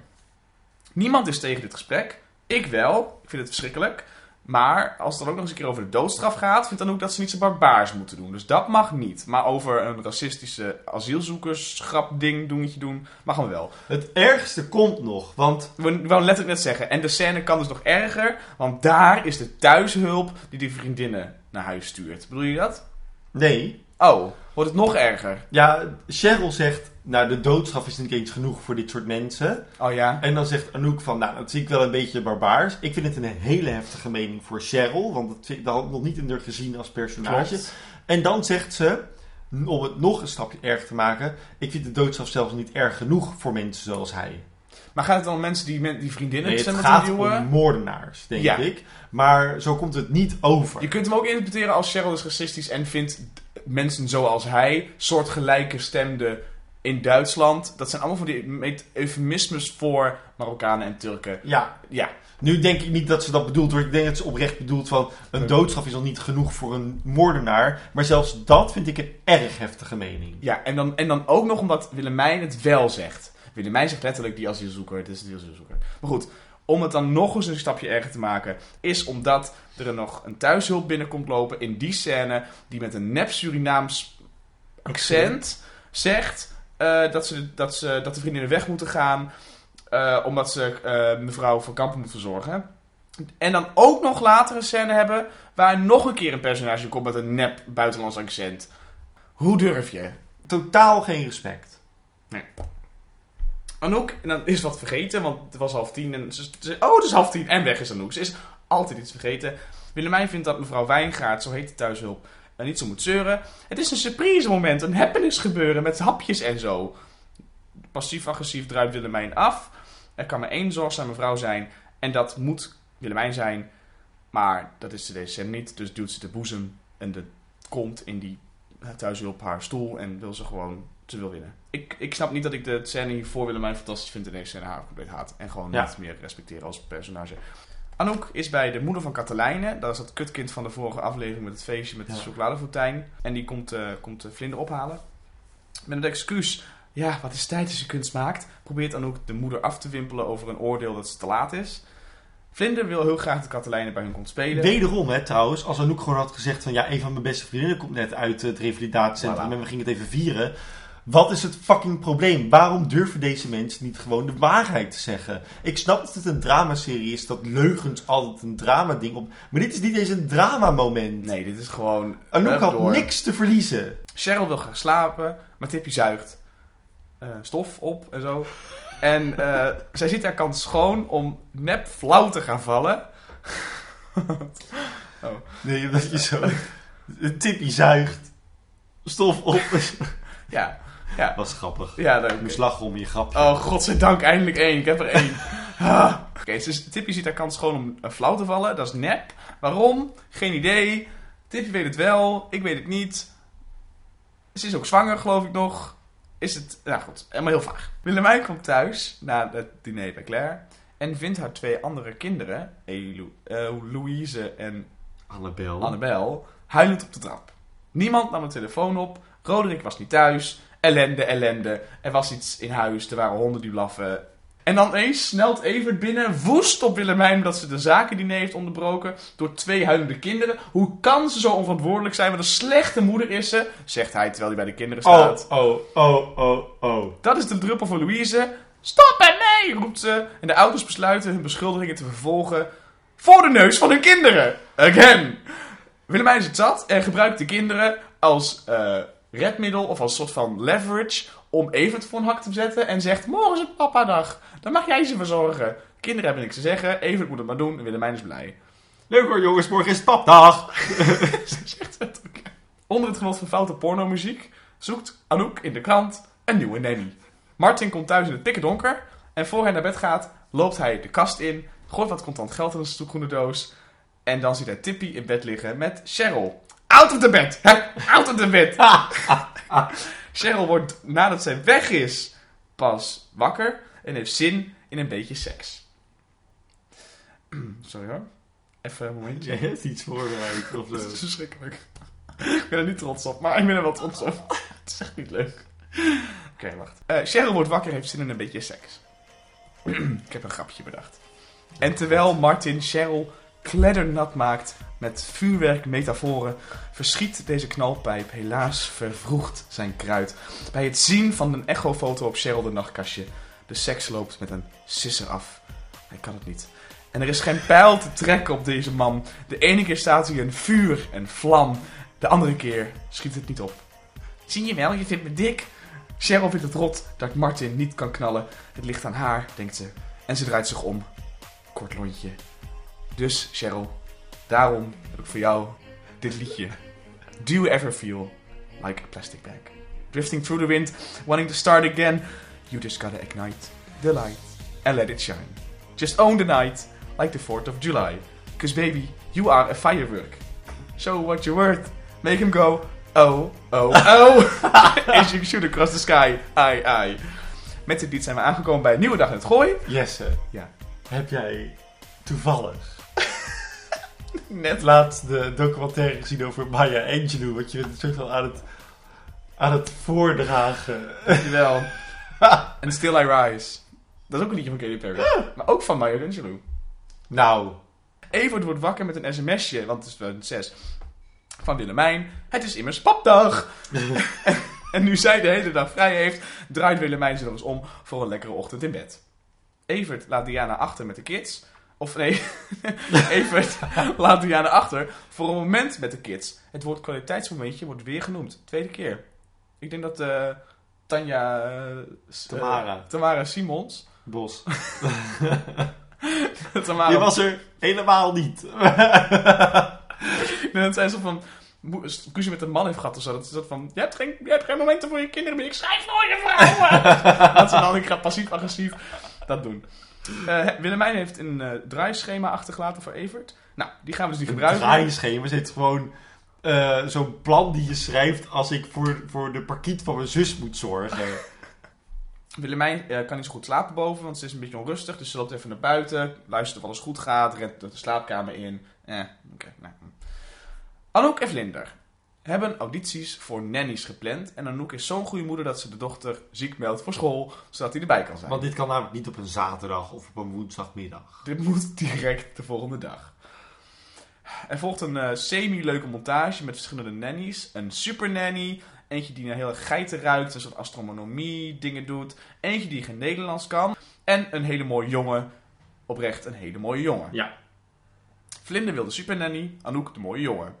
Niemand is tegen dit gesprek. Ik wel. Ik vind het verschrikkelijk. Maar als het dan ook nog eens een keer over de doodstraf gaat, vindt dan ook dat ze niet zo barbaars moeten doen. Dus dat mag niet. Maar over een racistische asielzoekersgrapding dingetje doen, mag dan wel. Het ergste komt nog, want we wou letterlijk net zeggen. En de scène kan dus nog erger, want daar is de thuishulp die die vriendinnen naar huis stuurt. Bedoel je dat? nee. Oh, wordt het nog erger? Ja, Cheryl zegt, nou de doodstraf is niet eens genoeg voor dit soort mensen. Oh ja? En dan zegt Anouk van, nou dat zie ik wel een beetje barbaars. Ik vind het een hele heftige mening voor Cheryl, want dat, had ik nog niet in haar gezien als personage. Klopt. En dan zegt ze, om het nog een stapje erger te maken, ik vind de doodstraf zelfs niet erg genoeg voor mensen zoals hij. Maar gaat het dan om mensen die, die vriendinnen Nee, het zijn gaat met om moordenaars, denk Ja. ik. Maar zo komt het niet over. Je kunt hem ook interpreteren als Cheryl is racistisch en vindt mensen zoals hij, soortgelijke stemden in Duitsland. Dat zijn allemaal van die eufemismes voor Marokkanen en Turken. Ja, Ja, nu denk ik niet dat ze dat bedoelt hoor. Ik denk dat ze oprecht bedoelt van een doodstraf is al niet genoeg voor een moordenaar. Maar zelfs dat vind ik een erg heftige mening. ja en, dan, en dan ook nog omdat Willemijn het wel zegt. Willemijn zegt letterlijk die asielzoeker, het is die asielzoeker. Maar goed, om het dan nog eens een stapje erger te maken, is omdat er nog een thuishulp binnenkomt lopen in die scène, die met een nep Surinaams accent zegt eh, dat, ze, dat, ze, dat de vriendinnen weg moeten gaan, eh, omdat ze eh, mevrouw van Kampen moet verzorgen. En dan ook nog later een scène hebben waar nog een keer een personage komt met een nep buitenlands accent. Hoe durf je? Totaal geen respect. Anouk, en dan is wat vergeten, want het was half tien. En ze, ze- oh, het is half tien en weg is Anouk. Ze is altijd iets vergeten. Willemijn vindt dat mevrouw Wijngaard, zo heet de thuishulp, eh, niet zo moet zeuren. Het is een surprise moment, een happenings gebeuren met hapjes en zo. Passief-agressief druipt Willemijn af. Er kan maar één zorgzame vrouw zijn en dat moet Willemijn zijn. Maar dat is ze deze niet, dus duwt ze de boezem en de kont in die thuishulp haar stoel en wil ze gewoon ze wil winnen. Ik, ik snap niet dat ik de scène hier voor Willemijn fantastisch vind en deze scène haar compleet haat. En gewoon Ja. niet meer respecteren als personage. Anouk is bij de moeder van Katelijne. Dat is dat kutkind van de vorige aflevering met het feestje met de Ja. chocoladefontein. En die komt, eh, komt de vlinder ophalen. Met het excuus, ja, wat is tijd als je kunst maakt, probeert Anouk de moeder af te wimpelen over een oordeel dat het te laat is. Vlinder wil heel graag dat Katelijne bij hun komt spelen. Wederom, hè, trouwens, als Anouk gewoon had gezegd van ja, een van mijn beste vriendinnen komt net uit het revalidatiecentrum Voilà. en we gingen het even vieren. Wat is het fucking probleem? Waarom durven deze mensen niet gewoon de waarheid te zeggen? Ik snap dat het een dramaserie is, dat leugens altijd een drama-ding op. Maar dit is niet eens een drama-moment. Nee, dit is gewoon... Anouk had door. niks te verliezen. Cheryl wil graag slapen, maar Tippy zuigt eh, stof op en zo. En eh, zij ziet haar kans schoon om nep flauw te gaan vallen. [LAUGHS] oh. Nee, dat je zo tippie zuigt, stof op. Ja, ja, [LAUGHS] was grappig. ja, leuk. lachen om je grapje. Oh, godzijdank, eindelijk één. Ik heb er één. [LAUGHS] Ah. Oké, dus Tippy ziet haar kans schoon om eh, flauw te vallen. Dat is nep. Waarom? Geen idee. Tippy weet het wel. Ik weet het niet. Ze is ook zwanger, geloof ik nog. Is het... Nou goed, helemaal heel vaag. Willemijn komt thuis na het diner bij Claire. En vindt haar twee andere kinderen, eh, Louise en Annabel. Annabel, huilend op de trap. Niemand nam de telefoon op. Roderick was niet thuis. Ellende, ellende. Er was iets in huis. Er waren honden die blaffen. En dan eens snelt Evert binnen, woest op Willemijn dat ze de zakendiner heeft onderbroken door twee huilende kinderen. Hoe kan ze zo onverantwoordelijk zijn? Wat een slechte moeder is ze, zegt hij terwijl hij bij de kinderen staat. Oh, oh, oh, oh, oh. Dat is de druppel voor Louise. Stop ermee, roept ze. En de ouders besluiten hun beschuldigingen te vervolgen voor de neus van hun kinderen. Again. Willemijn is het zat en gebruikt de kinderen als eh, redmiddel of als soort van leverage om Evert voor een hak te zetten en zegt, morgen is het papa-dag. Dan mag jij ze verzorgen. Kinderen hebben niks te zeggen, Evert moet het maar doen en Willemijn is blij. Leuk hoor jongens, morgen is papdag. [LAUGHS] Ze zegt het ook. Onder het genot van foute pornomuziek zoekt Anouk in de krant een nieuwe nanny. Martin komt thuis in het pikken donker en voor hij naar bed gaat loopt hij de kast in, gooit wat contant geld in een doos en dan ziet hij Tippy in bed liggen met Cheryl. Out of the bed! [LAUGHS] Out of the bed! [LAUGHS] Cheryl wordt nadat zij weg is pas wakker en heeft zin in een beetje seks. [CLEARS THROAT] Sorry hoor. Even een momentje. Je hebt iets voorbereid of [LAUGHS] Dat is zo. verschrikkelijk. Ik ben er niet trots op, maar ik ben er wel trots op. Het is echt niet leuk. Oké, wacht. Eh Cheryl wordt wakker heeft zin in een beetje seks. [CLEARS THROAT] ik heb een grapje bedacht. En terwijl Martin Cheryl kleddernat maakt met vuurwerkmetaforen, verschiet deze knalpijp helaas vervroegd zijn kruid. Bij het zien van een echofoto op Cheryl de nachtkastje. De seks loopt met een sisser af. Hij kan het niet. En er is geen pijl te trekken op deze man. De ene keer staat hij een vuur en vlam. De andere keer schiet het niet op. Zie je wel, je vindt me dik. Cheryl vindt het rot dat Martin niet kan knallen. Het ligt aan haar, denkt ze. En ze draait zich om. Kort lontje. Dus Cheryl, daarom heb ik voor jou dit liedje. Do you ever feel like a plastic bag? Drifting through the wind, wanting to start again. You just gotta ignite the light and let it shine. Just own the night like the 4th of July. Cause baby, you are a firework. Show what you're worth. Make him go, oh, oh, oh. [LAUGHS] As you shoot across the sky, ai, ai. Met dit lied zijn we aangekomen bij een nieuwe dag in het gooi. Jesse, Ja. heb jij toevallig [LAUGHS] Net laatst de documentaire gezien over Maya Angelou? Wat je een soort van aan het, aan het voordragen. Dankjewel. [LAUGHS] En Still I Rise. Dat is ook een liedje van Katy Perry. Maar ook van Maya Angelou. Nou, Evert wordt wakker met een sms'je, want het is 2006. Van Willemijn. Het is immers papdag. [LAUGHS] en nu zij de hele dag vrij heeft, draait Willemijn zich nog eens om voor een lekkere ochtend in bed. Evert laat Diana achter met de kids. Of nee, [LAUGHS] Evert laat Diana achter voor een moment met de kids. Het woord kwaliteitsmomentje wordt weer genoemd. Tweede keer. Ik denk dat eh, Tanja... eh, eh, Tamara. Tamara Simons. Bos. [LAUGHS] [LAUGHS] Tamara, Je was er helemaal niet. En dat zij zo van... ruzie met een man heeft gehad of zo. Dat is dat van... Je hebt, geen, je hebt geen momenten voor je kinderen meer. Ik schrijf voor je vrouwen. dat ze dan ik ga passief-agressief dat doen. Eh, Willemijn heeft een eh, draaischema achtergelaten voor Evert. Nou, die gaan we dus niet Een gebruiken. draaischema zit gewoon eh, zo'n plan die je schrijft als ik voor, voor de parkiet van mijn zus moet zorgen. [LAUGHS] Willemijn kan niet zo goed slapen boven, want ze is een beetje onrustig. Dus ze loopt even naar buiten, luistert of alles goed gaat, rent de slaapkamer in. Eh, oké. nou. Anouk en Vlinder hebben audities voor nannies gepland. En Anouk is zo'n goede moeder dat ze de dochter ziek meldt voor school, zodat hij erbij kan zijn. Want dit kan namelijk niet op een zaterdag of op een woensdagmiddag. Dit moet direct de volgende dag. Er volgt een eh, semi-leuke montage met verschillende nannies. Een super nanny. Eentje die naar hele geiten ruikt. Een soort astronomie dingen doet. Eentje die geen Nederlands kan. En een hele mooie jongen. Oprecht een hele mooie jongen. Ja. Vlinder wil de super nanny. Anouk de mooie jongen.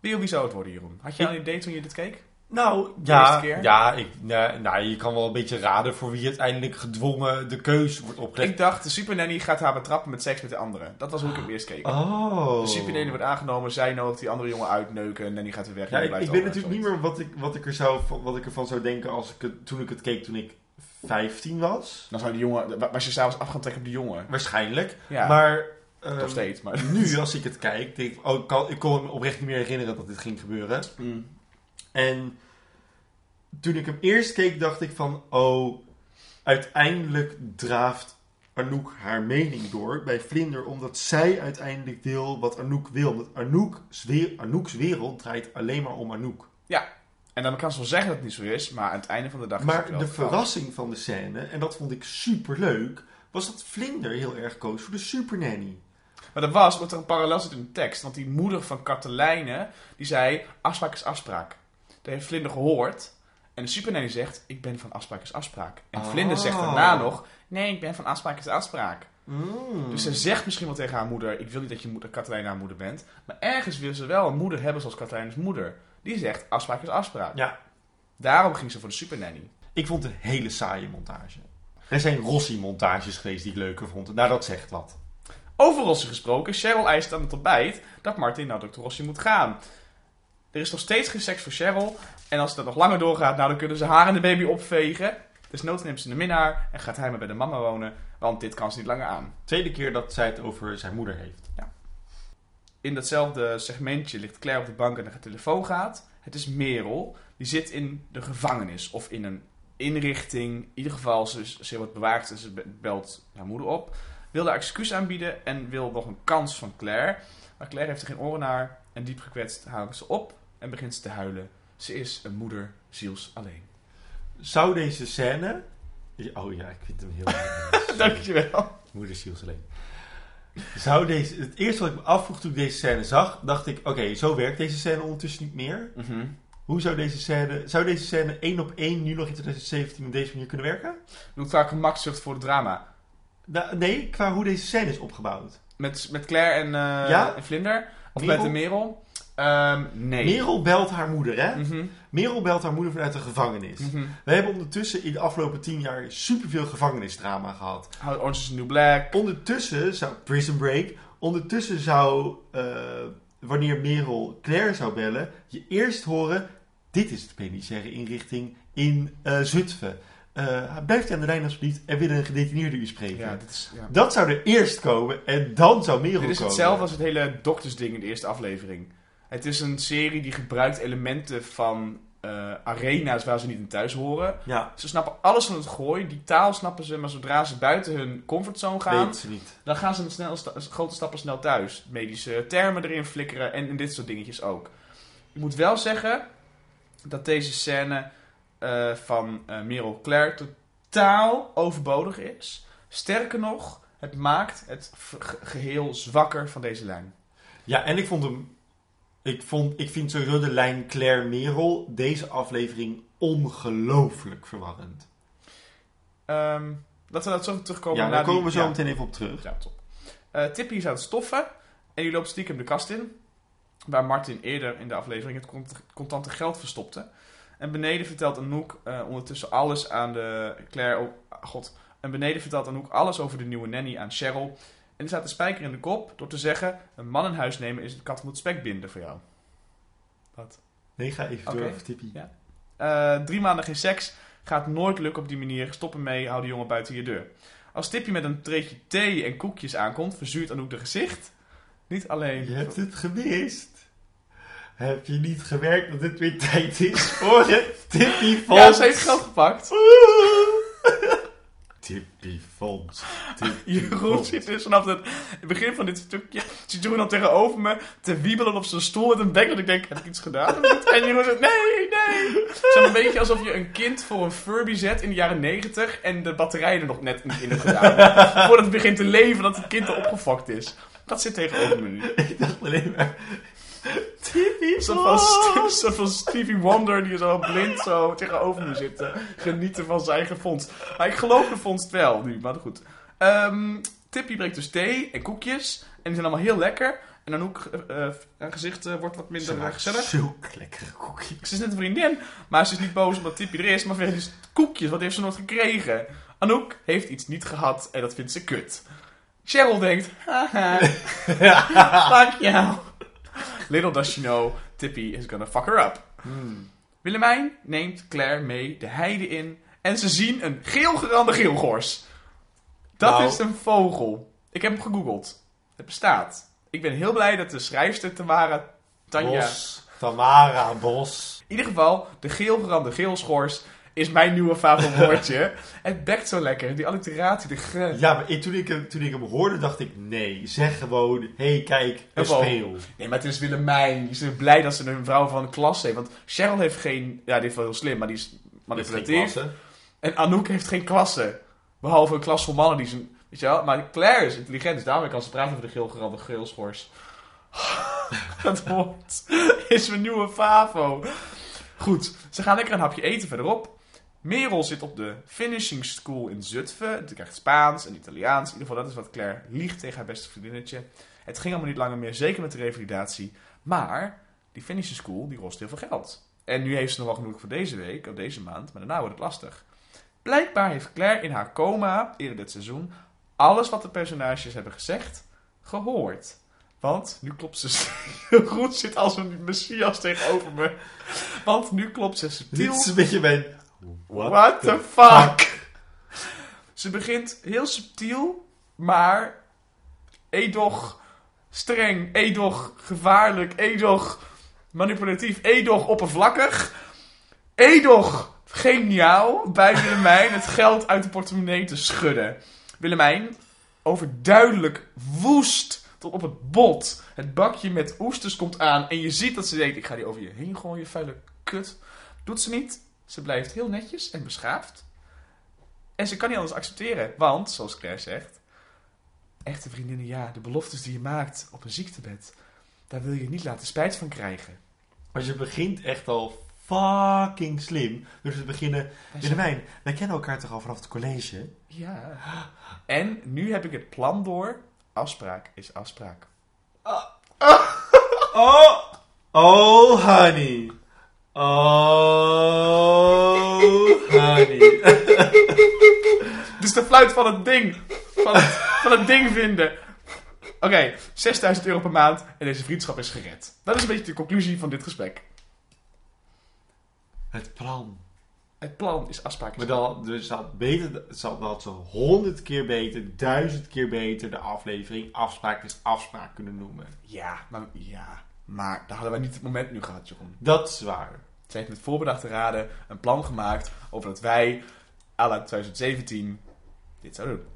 Wie, wie zou het worden, Jeroen? Had je al een idee toen je dit keek? Nou, eerste ja, keer? ja ik, nou, nou, je kan wel een beetje raden voor wie uiteindelijk gedwongen de keus wordt opgelegd. Ik dacht, de super nanny gaat haar betrappen met seks met de anderen. Dat was hoe ik hem eerst keek. Oh. De super nanny wordt aangenomen. Zij nodigt die andere jongen uitneuken. En nanny gaat weer weg. Ja, ik, weet natuurlijk niet meer wat ik, wat ik, er zou, wat ik ervan zou denken als ik het, toen ik het keek toen ik 15 was. Dan zou die jongen, was je s'avonds af gaan trekken op die jongen. Waarschijnlijk. Ja, Maar ehm, nog steeds. Maar... nu, als ik het kijk, denk ik, oh, ik, kan, ik kon me oprecht niet meer herinneren dat dit ging gebeuren. Mm. En toen ik hem eerst keek, dacht ik van, oh, uiteindelijk draaft Anouk haar mening door bij Vlinder, omdat zij uiteindelijk wil wat Anouk wil. Omdat Anouk's, Anouk's wereld draait alleen maar om Anouk. En dan kan ze wel zeggen dat het niet zo is, maar aan het einde van de dag is het Maar wel de verrassing van de scène, en dat vond ik super leuk, was dat Vlinder heel erg koos voor de supernanny. Maar dat was omdat er een parallel zit in de tekst. Want die moeder van Katelijne, die zei, afspraak is afspraak. Dat heeft Vlinder gehoord. En de supernanny zegt, ik ben van afspraak is afspraak. En Oh. Vlinder zegt daarna nog, nee, ik ben van afspraak is afspraak. Mm. Dus ze zegt misschien wel tegen haar moeder, ik wil niet dat je moeder Katelijne haar moeder bent. Maar ergens wil ze wel een moeder hebben zoals Katelijne's moeder. Die zegt, afspraak is afspraak. Ja, Daarom ging ze voor de supernanny. ik vond het een hele saaie montage. Er zijn Rossi-montages geweest die ik leuker vond. Nou, dat zegt wat. Over Rossi gesproken, Cheryl eist aan het ontbijt dat Martin naar Dr. Rossi moet gaan. Er is nog steeds geen seks voor Cheryl. En als dat nog langer doorgaat, nou, dan kunnen ze haar en de baby opvegen. Dus nood neemt ze de minnaar en gaat hij maar bij de mama wonen. Want dit kan ze niet langer aan. Tweede keer dat zij het over zijn moeder heeft. In datzelfde segmentje ligt Claire op de bank en de telefoon gaat. Het is Merel. Die zit in de gevangenis of in een inrichting. In ieder geval, ze, ze wordt bewaakt en ze be- belt haar moeder op. Wil haar excuus aanbieden en wil nog een kans van Claire. Maar Claire heeft er geen oren naar. En diep gekwetst houdt ze op en begint ze te huilen. Ze is een moeder ziels alleen. Zou deze scène... Oh ja, ik vind hem heel [LAUGHS] erg. Dankjewel. Moeder ziels alleen. Zou deze... Het eerste wat ik me afvroeg toen ik deze scène zag, dacht ik... Oké, zo werkt deze scène ondertussen niet meer. Mhm. Hoe zou deze scène... Zou deze scène één op één nu nog in 2017 op deze manier kunnen werken? Doe het vaak gemakzucht voor het drama. Nee, qua hoe deze scène is opgebouwd. Met, met Claire en, Ja? en Vlinder. Of Merel? met de Merel. Ehm, nee. Merel belt haar moeder, hè? Mhm. Merel belt haar moeder vanuit de gevangenis. Mhm. We hebben ondertussen in de afgelopen tien jaar superveel gevangenisdrama gehad. Orange is the New Black. Ondertussen zou Prison Break, ondertussen zou eh, wanneer Merel Claire zou bellen, je eerst horen: dit is de penitentiaire inrichting in eh, Zutphen. Eh, blijft u aan de lijn alsjeblieft, er wil een gedetineerde u spreken. Ja, dit is, ja. Dat zou er eerst komen en dan zou Merel Dit is komen. hetzelfde als het hele doktersding in de eerste aflevering. Het is een serie die gebruikt elementen van eh, arena's waar ze niet in thuis horen. Ja, Ze snappen alles van het gooi. Die taal snappen ze, maar zodra ze buiten hun comfortzone gaan, dan gaan ze met snel, sta- grote stappen snel thuis. Medische termen erin flikkeren en, en dit soort dingetjes ook. Ik moet wel zeggen dat deze scène eh, van eh, Merel Claire totaal overbodig is. Sterker nog, het maakt het geheel zwakker van deze lijn. Ja, en ik vond hem. Ik, vond, ik vind sowieso de lijn Claire-Merel deze aflevering ongelooflijk verwarrend. Ehm, laten we dat zo terugkomen ja, naar daar die- komen we zo ja. meteen even op terug. Ja, top. Eh, Tippy is aan het stoffen en die loopt stiekem de kast in. Waar Martin eerder in de aflevering het cont- contante geld verstopte. En beneden vertelt Anouk eh, ondertussen alles aan de Claire. Oh, god. En beneden vertelt Anouk alles over de nieuwe nanny aan Cheryl. En die staat de spijker in de kop door te zeggen: Een man in huis nemen is een kat moet spek binden voor jou. Wat? Nee, ga even door. Ja. Eh, drie maanden geen seks. Gaat nooit lukken op die manier. Stop ermee, hou de jongen buiten je deur. Als Tippy met een treetje thee en koekjes aankomt, verzuurt Anouk de gezicht. Niet alleen. Je hebt het gemist. Heb je niet gemerkt dat het weer tijd is voor het [LAUGHS] Tippy Fonds? Ja, ze heeft geld gepakt. Tippy Fonds. Tippy Jeroen zit dus vanaf het begin van dit stukje. Zit Jeroen dan tegenover me te wiebelen op zijn stoel met een bek. Dat ik denk: heb ik iets gedaan? En Jeroen zegt: nee, nee. Het is een beetje alsof je een kind voor een Furby zet in de jaren 90 en de batterij er nog net niet in hebt gedaan. Voordat het begint te leven, dat het kind er opgefokt is. Dat zit tegenover me nu. [LAUGHS] Ik dacht alleen maar... Tippy Een soort van, Stevie Wonder die zo blind zo tegenover me zit. te Genieten van zijn eigen vondst. Maar ik geloof de vondst wel nu, maar goed. Ehm Tippy brengt dus thee en koekjes. En die zijn allemaal heel lekker. En dan ook eh haar gezicht eh, wordt wat minder Ze eh, gezellig. Zulke lekkere koekjes. Ze is net een vriendin, maar ze is niet boos omdat Tippy er is. Maar verder is koekjes, wat heeft ze nooit gekregen? Anouk heeft iets niet gehad en dat vindt ze kut. Cheryl denkt, haha, [LAUGHS] fuck jou. Little does she know, Tippy is gonna fuck her up. Hmm. Willemijn neemt Claire mee de heide in en ze zien een geelgerande geelgors. Dat Nou. is een vogel. Ik heb hem gegoogeld. Het bestaat. Ik ben heel blij dat de schrijfster Tamara Tanja... Bos. Tamara Bos. In ieder geval, de geelgerande geelschors is mijn nieuwe favoriet woordje. [LAUGHS] het bekt zo lekker. Die alliteratie, de ge... Ja, maar toen, ik hem, toen ik hem hoorde, dacht ik, nee, zeg gewoon, hé, hey, kijk, een speel. Nee, maar het is Willemijn. Die is blij dat ze een vrouw van de klas heeft. Want Cheryl heeft geen... Ja, die is wel heel slim, maar die is manipulatief. En Anouk heeft geen klasse. Behalve een klas vol mannen die zijn... Weet je wel? Maar Claire is intelligent, dus daarom kan ze praten over de geelgerande geelschors. [LAUGHS] Dat woord is mijn nieuwe favo. Goed, ze gaan lekker een hapje eten verderop. Merel zit op de finishing school in Zutphen. Ze krijgt Spaans en Italiaans. In ieder geval, dat is wat Claire liegt tegen haar beste vriendinnetje. Het ging allemaal niet langer meer, zeker met de revalidatie. Maar die finishing school, die kost heel veel geld. En nu heeft ze nog wel genoeg voor deze week, of deze maand, maar daarna wordt het lastig. Blijkbaar heeft Claire in haar coma, eerder dit seizoen, alles wat de personages hebben gezegd, gehoord. Want nu klopt ze... [LAUGHS] Goed zit als een messias tegenover me. Want nu klopt ze Dit subtiel... is een beetje mijn... What the fuck? Ze begint heel subtiel, maar edoch streng, edoch gevaarlijk, edoch manipulatief, edoch oppervlakkig, edoch geniaal bij Willemijn het geld uit de portemonnee te schudden. Willemijn overduidelijk woest tot op het bot. Het bakje met oesters komt aan en je ziet dat ze denkt, ik ga die over je heen gooien, vuile kut. Doet ze niet. Ze blijft heel netjes en beschaafd. En ze kan niet anders accepteren. Want, zoals Claire zegt... Echte vriendinnen, ja, de beloftes die je maakt op een ziektebed... daar wil je niet laten spijt van krijgen. Maar je begint echt al fucking slim. Dus we beginnen... Willemijn, wij kennen elkaar toch al vanaf het college? Ja. En nu heb ik het plan door. Afspraak is afspraak. Oh! Oh, honey. Oh, honey. Dit is de fluit van het ding. Van het, van het ding vinden. Oké, 6000 euro per maand en deze vriendschap is gered. Dat is een beetje de conclusie van dit gesprek. Het plan. Het plan is afspraak is Maar dan, dus had beter, had ze honderd keer beter, duizend keer beter de aflevering afspraak is afspraak kunnen noemen. Ja, maar, ja, maar daar hadden wij niet het moment nu gehad, Jeroen. Dat is waar. Ze heeft met voorbedachte raden een plan gemaakt over dat wij, à la 2017, dit zouden doen.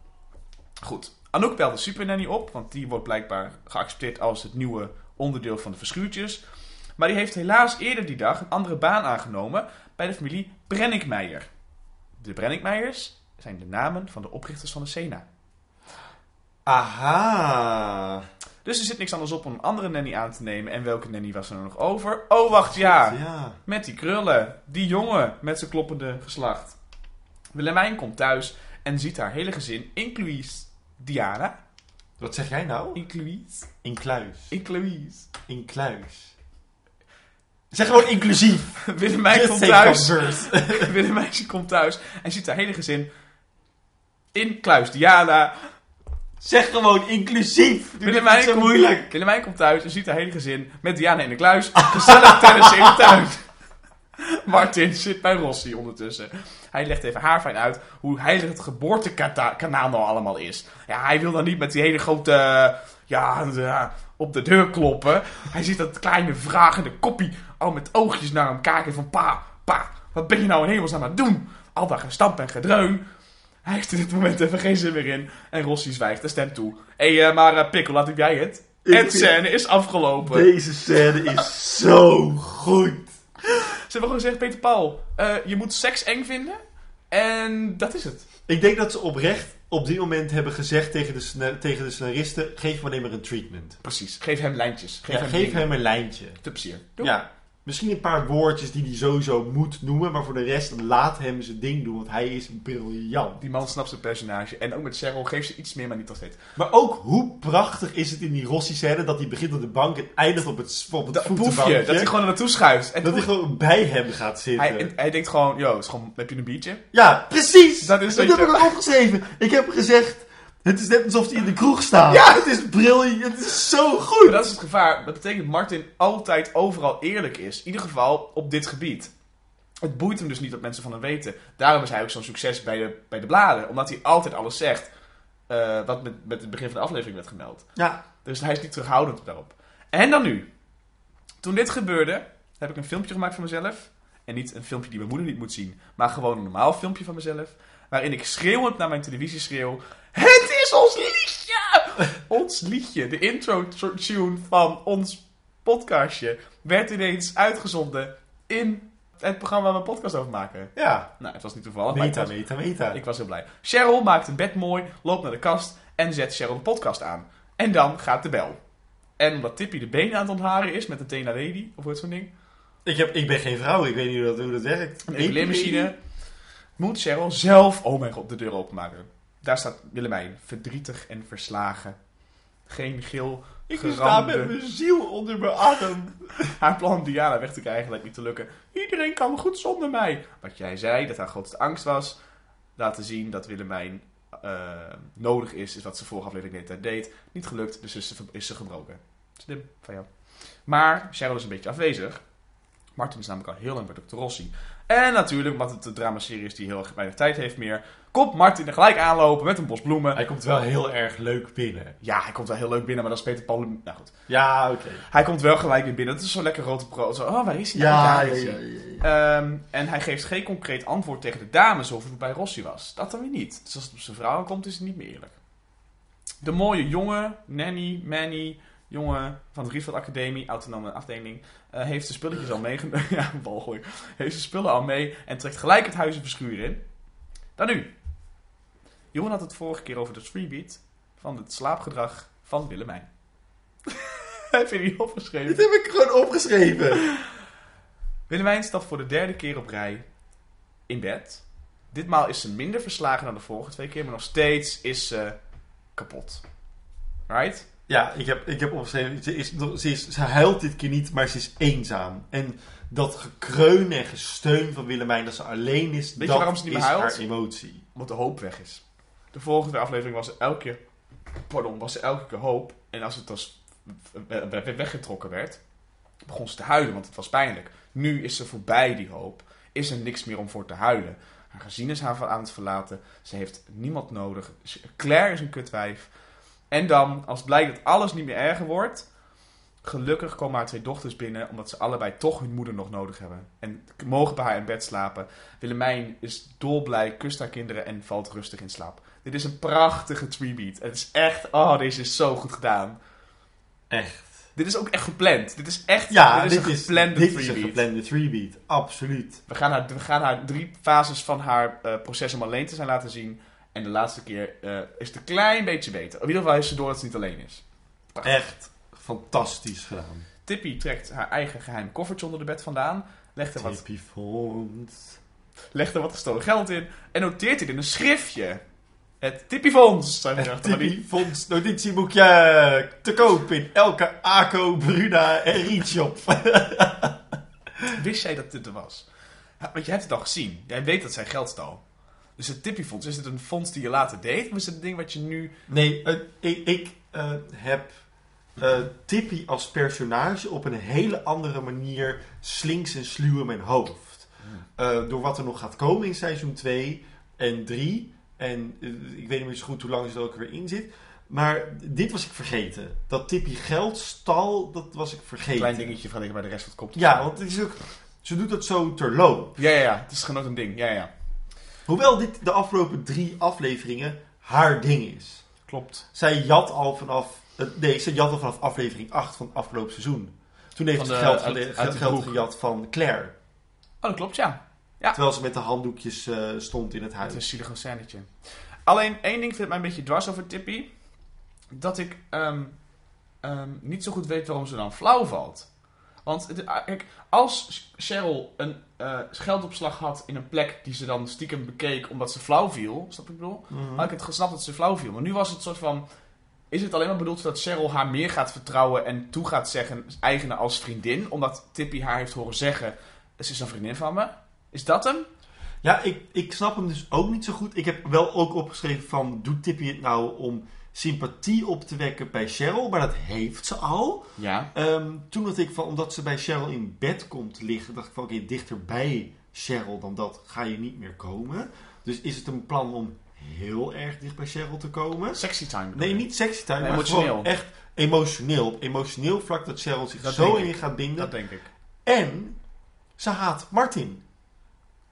Goed. Anouk belt de supernanny op, want die wordt blijkbaar geaccepteerd als het nieuwe onderdeel van de verschuurtjes. Maar die heeft helaas eerder die dag een andere baan aangenomen bij de familie Brenninkmeijer. De Brenninkmeijers zijn de namen van de oprichters van de Sena. Aha. Dus er zit niks anders op om een andere nanny aan te nemen. En welke nanny was er nou nog over? Oh, wacht, ja. Ja. Met die krullen. Die jongen met zijn kloppende geslacht. Willemijn komt thuis en ziet haar hele gezin, inclusief Diana. Wat zeg jij nou? Incluïs. Incluis. Incluïs. Incluis. Zeg gewoon inclusief. [LAUGHS] Willemijn komt thuis. [LAUGHS] Willemijn komt thuis en ziet haar hele gezin in Kluis Diana. Zeg gewoon inclusief. Doe Willemijn niet zo komt- moeilijk. Willemijn komt thuis en ziet haar hele gezin met Diana in de kluis. Gezellig tennis in de tuin. [LAUGHS] Martin zit bij Rossi ondertussen. Hij legt even haar fijn uit hoe heilig het geboortekanaal nou allemaal is. Ja, hij wil dan niet met die hele grote... Ja, de- op de deur kloppen. Hij ziet dat kleine vragende koppie al met oogjes naar hem kijken van... Pa, pa, wat ben je nou in hemelsnaam aan het doen? Al dat gestamp en gedreun. Hij heeft in dit moment even geen zin meer in. En Rossi zwijgt en stemt toe. Hé, hey, maar uh, Pikkel, laat ik jij het. Ik en scène is afgelopen. Deze scène is zo goed. Ze hebben gewoon gezegd, Peter Paul, eh, je moet seks eng vinden. En dat is het. Ik denk dat ze oprecht op dit moment hebben gezegd tegen de, tegen de scenaristen... Geef maar een treatment. Precies. Geef hem lijntjes. Geef Ja, hem geef hem een lijntje. Te plezier. Doe. Ja, misschien een paar woordjes die hij sowieso moet noemen, maar voor de rest laat hem zijn ding doen, want hij is briljant. Die man snapt zijn personage. En ook met Cheryl, geef ze iets meer, maar niet nog steeds. Maar ook hoe prachtig is het in die Rossi-scène dat hij begint op de bank en eindigt op het, op het Dat voetenbankje. poefje, dat hij gewoon naartoe schuift. En dat hij gewoon bij hem gaat zitten. hij, hij denkt gewoon, yo, is gewoon, heb je een biertje? Ja, precies! Dat is dat heb ik ook opgeschreven. Ik heb gezegd, het is net alsof hij in de kroeg staat. Ja! Het is briljant, het is zo goed! Maar dat is het gevaar. Dat betekent dat Martin altijd overal eerlijk is. In ieder geval op dit gebied. Het boeit hem dus niet dat mensen van hem weten. Daarom is hij ook zo'n succes bij de, bij de bladen. Omdat hij altijd alles zegt. eh, wat met, met het begin van de aflevering werd gemeld. Ja, Dus hij is niet terughoudend daarop. En dan nu. Toen dit gebeurde, heb ik een filmpje gemaakt van mezelf. En niet een filmpje die mijn moeder niet moet zien. Maar gewoon een normaal filmpje van mezelf. Waarin ik schreeuwend naar mijn televisie schreeuw. Het is ons liedje! [LAUGHS] ons liedje, de intro tune van ons podcastje, werd ineens uitgezonden in het programma waar we een podcast over maken. ja. Nou, het was niet toevallig, Meta, ik was, meta, meta. ik was heel blij. Cheryl maakt een bed mooi, loopt naar de kast en zet Cheryl de podcast aan. En dan gaat de bel. En omdat Tippy de benen aan het ontharen is met een Tena Lady, of wat zo'n ding, Ik, heb, ik ben geen vrouw, ik weet niet hoe dat, hoe dat werkt. een epileermachine, moet Cheryl zelf, oh mijn god, de deur openmaken. Daar staat Willemijn, verdrietig en verslagen. Geen gil, Ik sta met mijn ziel onder mijn arm. [LAUGHS] Haar plan om Diana weg te krijgen lijkt niet te lukken. Iedereen kan goed zonder mij. Wat jij zei, dat haar grootste angst was. Laten zien dat Willemijn eh, nodig is, is wat ze vorige aflevering de tijd deed. Niet gelukt, dus is ze, is ze gebroken. Slim van jou. Maar Cheryl is een beetje afwezig. Martin is namelijk al heel lang bij Dr. Rossi. En natuurlijk, omdat het een dramaserie is die heel erg weinig tijd heeft meer... komt Martin er gelijk aanlopen met een bos bloemen. Hij komt wel heel erg leuk binnen. Ja, hij komt wel heel leuk binnen, maar dat is Peter Paul... Nou goed. Ja, oké. Hij komt wel gelijk weer binnen. Het is zo'n lekker grote pro. Zo, oh, waar is hij nou? Ja, Daar ja, ja. Ehm, en hij geeft geen concreet antwoord tegen de dames over hoe het bij Rossi was. Dat dan weer niet. Dus als het op zijn vrouw komt, is het niet meer eerlijk. De mooie jongen, Nanny, Manny, jongen van de Rietveld Academie, autonome afdeling, eh, heeft de spulletjes al meegenomen. [LAUGHS] ja, walgelijk. Heeft de spullen al mee en trekt gelijk het huis en verschuur in. Dan nu. Johan had het vorige keer over de freebeat van het slaapgedrag van Willemijn. Heb je die opgeschreven? Dit heb ik gewoon opgeschreven. Willemijn staat voor de derde keer op rij in bed. Ditmaal is ze minder verslagen dan de vorige twee keer, maar nog steeds is ze kapot. Right? Ja, ik heb, ik heb opgeschreven. Ze, is, ze, is, ze huilt dit keer niet, maar ze is eenzaam. En dat gekreun en gesteun van Willemijn, dat ze alleen is, Weet je dat waarom ze niet meer is huilt? haar emotie. Omdat de hoop weg is. De volgende aflevering was er elke pardon, was er elke keer hoop. En als het als we- we- we- weggetrokken werd, begon ze te huilen, want het was pijnlijk. Nu is ze voorbij die hoop. Is er niks meer om voor te huilen. Haar gezin is haar aan het verlaten. Ze heeft niemand nodig. Claire is een kutwijf. En dan, als blijkt dat alles niet meer erger wordt... Gelukkig komen haar twee dochters binnen, omdat ze allebei toch hun moeder nog nodig hebben. En mogen bij haar in bed slapen. Willemijn is dolblij, kust haar kinderen en valt rustig in slaap. Dit is een prachtige treebeat. Het is echt, oh, deze is zo goed gedaan. Echt. Dit is ook echt gepland. Dit is echt, Ja, dit is een geplande dit is een geplande. Absoluut. We gaan, haar, we gaan haar drie fases van haar eh, proces om alleen te zijn laten zien. En de laatste keer eh, is het een klein beetje beter. In ieder geval heeft ze door dat ze niet alleen is. Echt fantastisch gedaan. Tippy trekt haar eigen geheim koffertje onder de bed vandaan. Legt er wat, Tippy vond. legt er wat gestolen geld in. En noteert dit in een schriftje. Het Tippyfonds. Zijn Het erachter, maar die- Tippy Fonds notitieboekje te koop in elke ACO, Bruna en Rietshop. [LAUGHS] Wist jij dat dit er was? Ja, want je hebt het al gezien. Jij weet dat zij geld stal. Dus het Tippyfonds, is het een fonds die je later deed? Of is het een ding wat je nu... Nee, eh, ik, ik eh, heb eh, Tippy als personage op een hele andere manier slinks en sluw in mijn hoofd. Eh, door wat er nog gaat komen in seizoen 2 en 3. En eh, ik weet niet meer zo goed hoe lang ze er ook weer in zit. Maar dit was ik vergeten. Dat Tippy geld stal, dat was ik vergeten. Klein dingetje vergeleken bij de rest wat komt. Ja, want het is ook, ze doet dat zo terloop. Ja, ja, ja. Het is gewoon ook een ding. Ja, ja. Hoewel dit de afgelopen drie afleveringen haar ding is. Klopt. Zij jat al vanaf. eh, Nee, ze jat al vanaf aflevering 8 van het afgelopen seizoen. Toen heeft Van ze geld, uit- geld broek. gejat van Claire. Oh, dat klopt, ja. Ja. Terwijl ze met de handdoekjes eh, stond in het Het huis. is een zielig scènetje. Alleen één ding vindt mij een beetje dwars over Tippy. Dat ik ehm, ehm, niet zo goed weet waarom ze dan flauw valt. Want het- kijk, als Cheryl een eh, geldopslag had in een plek die ze dan stiekem bekeek omdat ze flauw viel, snap ik bedoel? Mhm. Had ik het gesnapt dat ze flauw viel. Maar nu was het soort van. Is het alleen maar bedoeld dat Cheryl haar meer gaat vertrouwen en toe gaat zeggen, eigenen als vriendin? Omdat Tippy haar heeft horen zeggen: Ze is een vriendin van me. Is dat hem? Ja, ik, ik snap hem dus ook niet zo goed. Ik heb wel ook opgeschreven van... Doet Tippy het nou om sympathie op te wekken bij Cheryl? Maar dat heeft ze al. Ja. Ehm, toen dacht ik van... Omdat ze bij Cheryl in bed komt liggen... dacht ik van... Oké, dichterbij Cheryl dan dat ga je niet meer komen. Dus is het een plan om heel erg dicht bij Cheryl te komen? Sexy time. Nee, niet sexy time, Nee, maar emotioneel. gewoon echt emotioneel. Op emotioneel vlak dat Cheryl zich Dat zo in gaat binden. Dat denk ik. En ze haat Martin.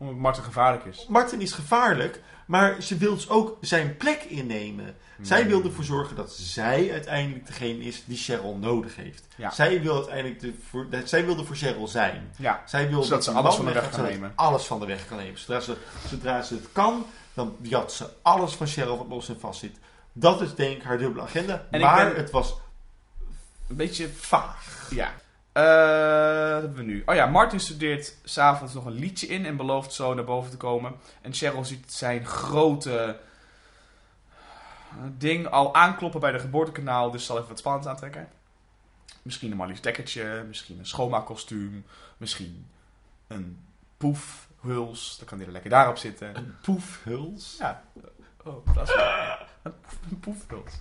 Omdat Marten gevaarlijk is. Martin is gevaarlijk, maar ze wil dus ook zijn plek innemen. Zij wil ervoor zorgen dat zij uiteindelijk degene is die Cheryl nodig heeft. Ja. Zij wil uiteindelijk de, voor, dat- zij wil er voor Cheryl zijn. Ja. Zij wil Zodat ze alles van de weg kan nemen. Alles van de weg kan nemen. Zodra ze, zodra ze het kan, dan jat ze alles van Cheryl wat los en vast zit. Dat is denk ik haar dubbele agenda. En maar ben- het was Een beetje. vaag. Ja. Eh, wat hebben we nu? Oh ja, Martin studeert s'avonds nog een liedje in en belooft zo naar boven te komen. En Cheryl ziet zijn grote eh, ding al aankloppen bij de geboortekanaal, dus zal even wat spannends aantrekken. Misschien een Marlies dekkertje, misschien een schoonmaakkostuum, misschien een poefhuls. Dan kan hij er lekker daarop zitten. Een poefhuls. Ja. Oh, dat is wel... [LAUGHS] Een poefhuls.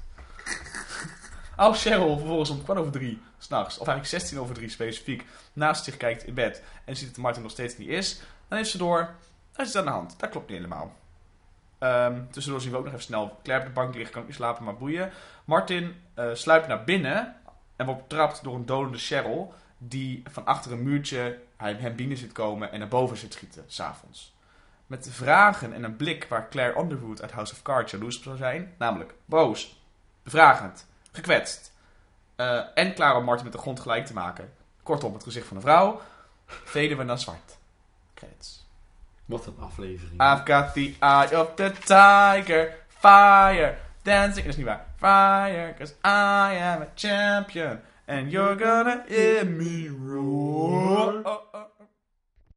Als Cheryl vervolgens om kwart over drie s'nachts, of eigenlijk 16 over drie specifiek, naast zich kijkt in bed en ziet dat Martin nog steeds niet is, dan heeft ze door, er is iets aan de hand. Dat klopt niet helemaal. Ehm, tussendoor zien we ook nog even snel Claire op de bank liggen, kan ook niet slapen, maar boeien. Martin eh, sluipt naar binnen en wordt betrapt door een dodende Cheryl, die van achter een muurtje hij- hem binnen zit komen en naar boven zit schieten, s'avonds. Met vragen en een blik waar Claire Underwood uit House of Cards jaloers op zou zijn, namelijk boos, bevragend, gekwetst eh, en klaar om Martin met de grond gelijk te maken. Kortom, het gezicht van een vrouw, veden we naar zwart. Credits. Wat een aflevering. I've got the eye of the tiger, fire, dancing. Dat is niet waar. Fire, cause I am a champion. And you're gonna hear me roar. Oh,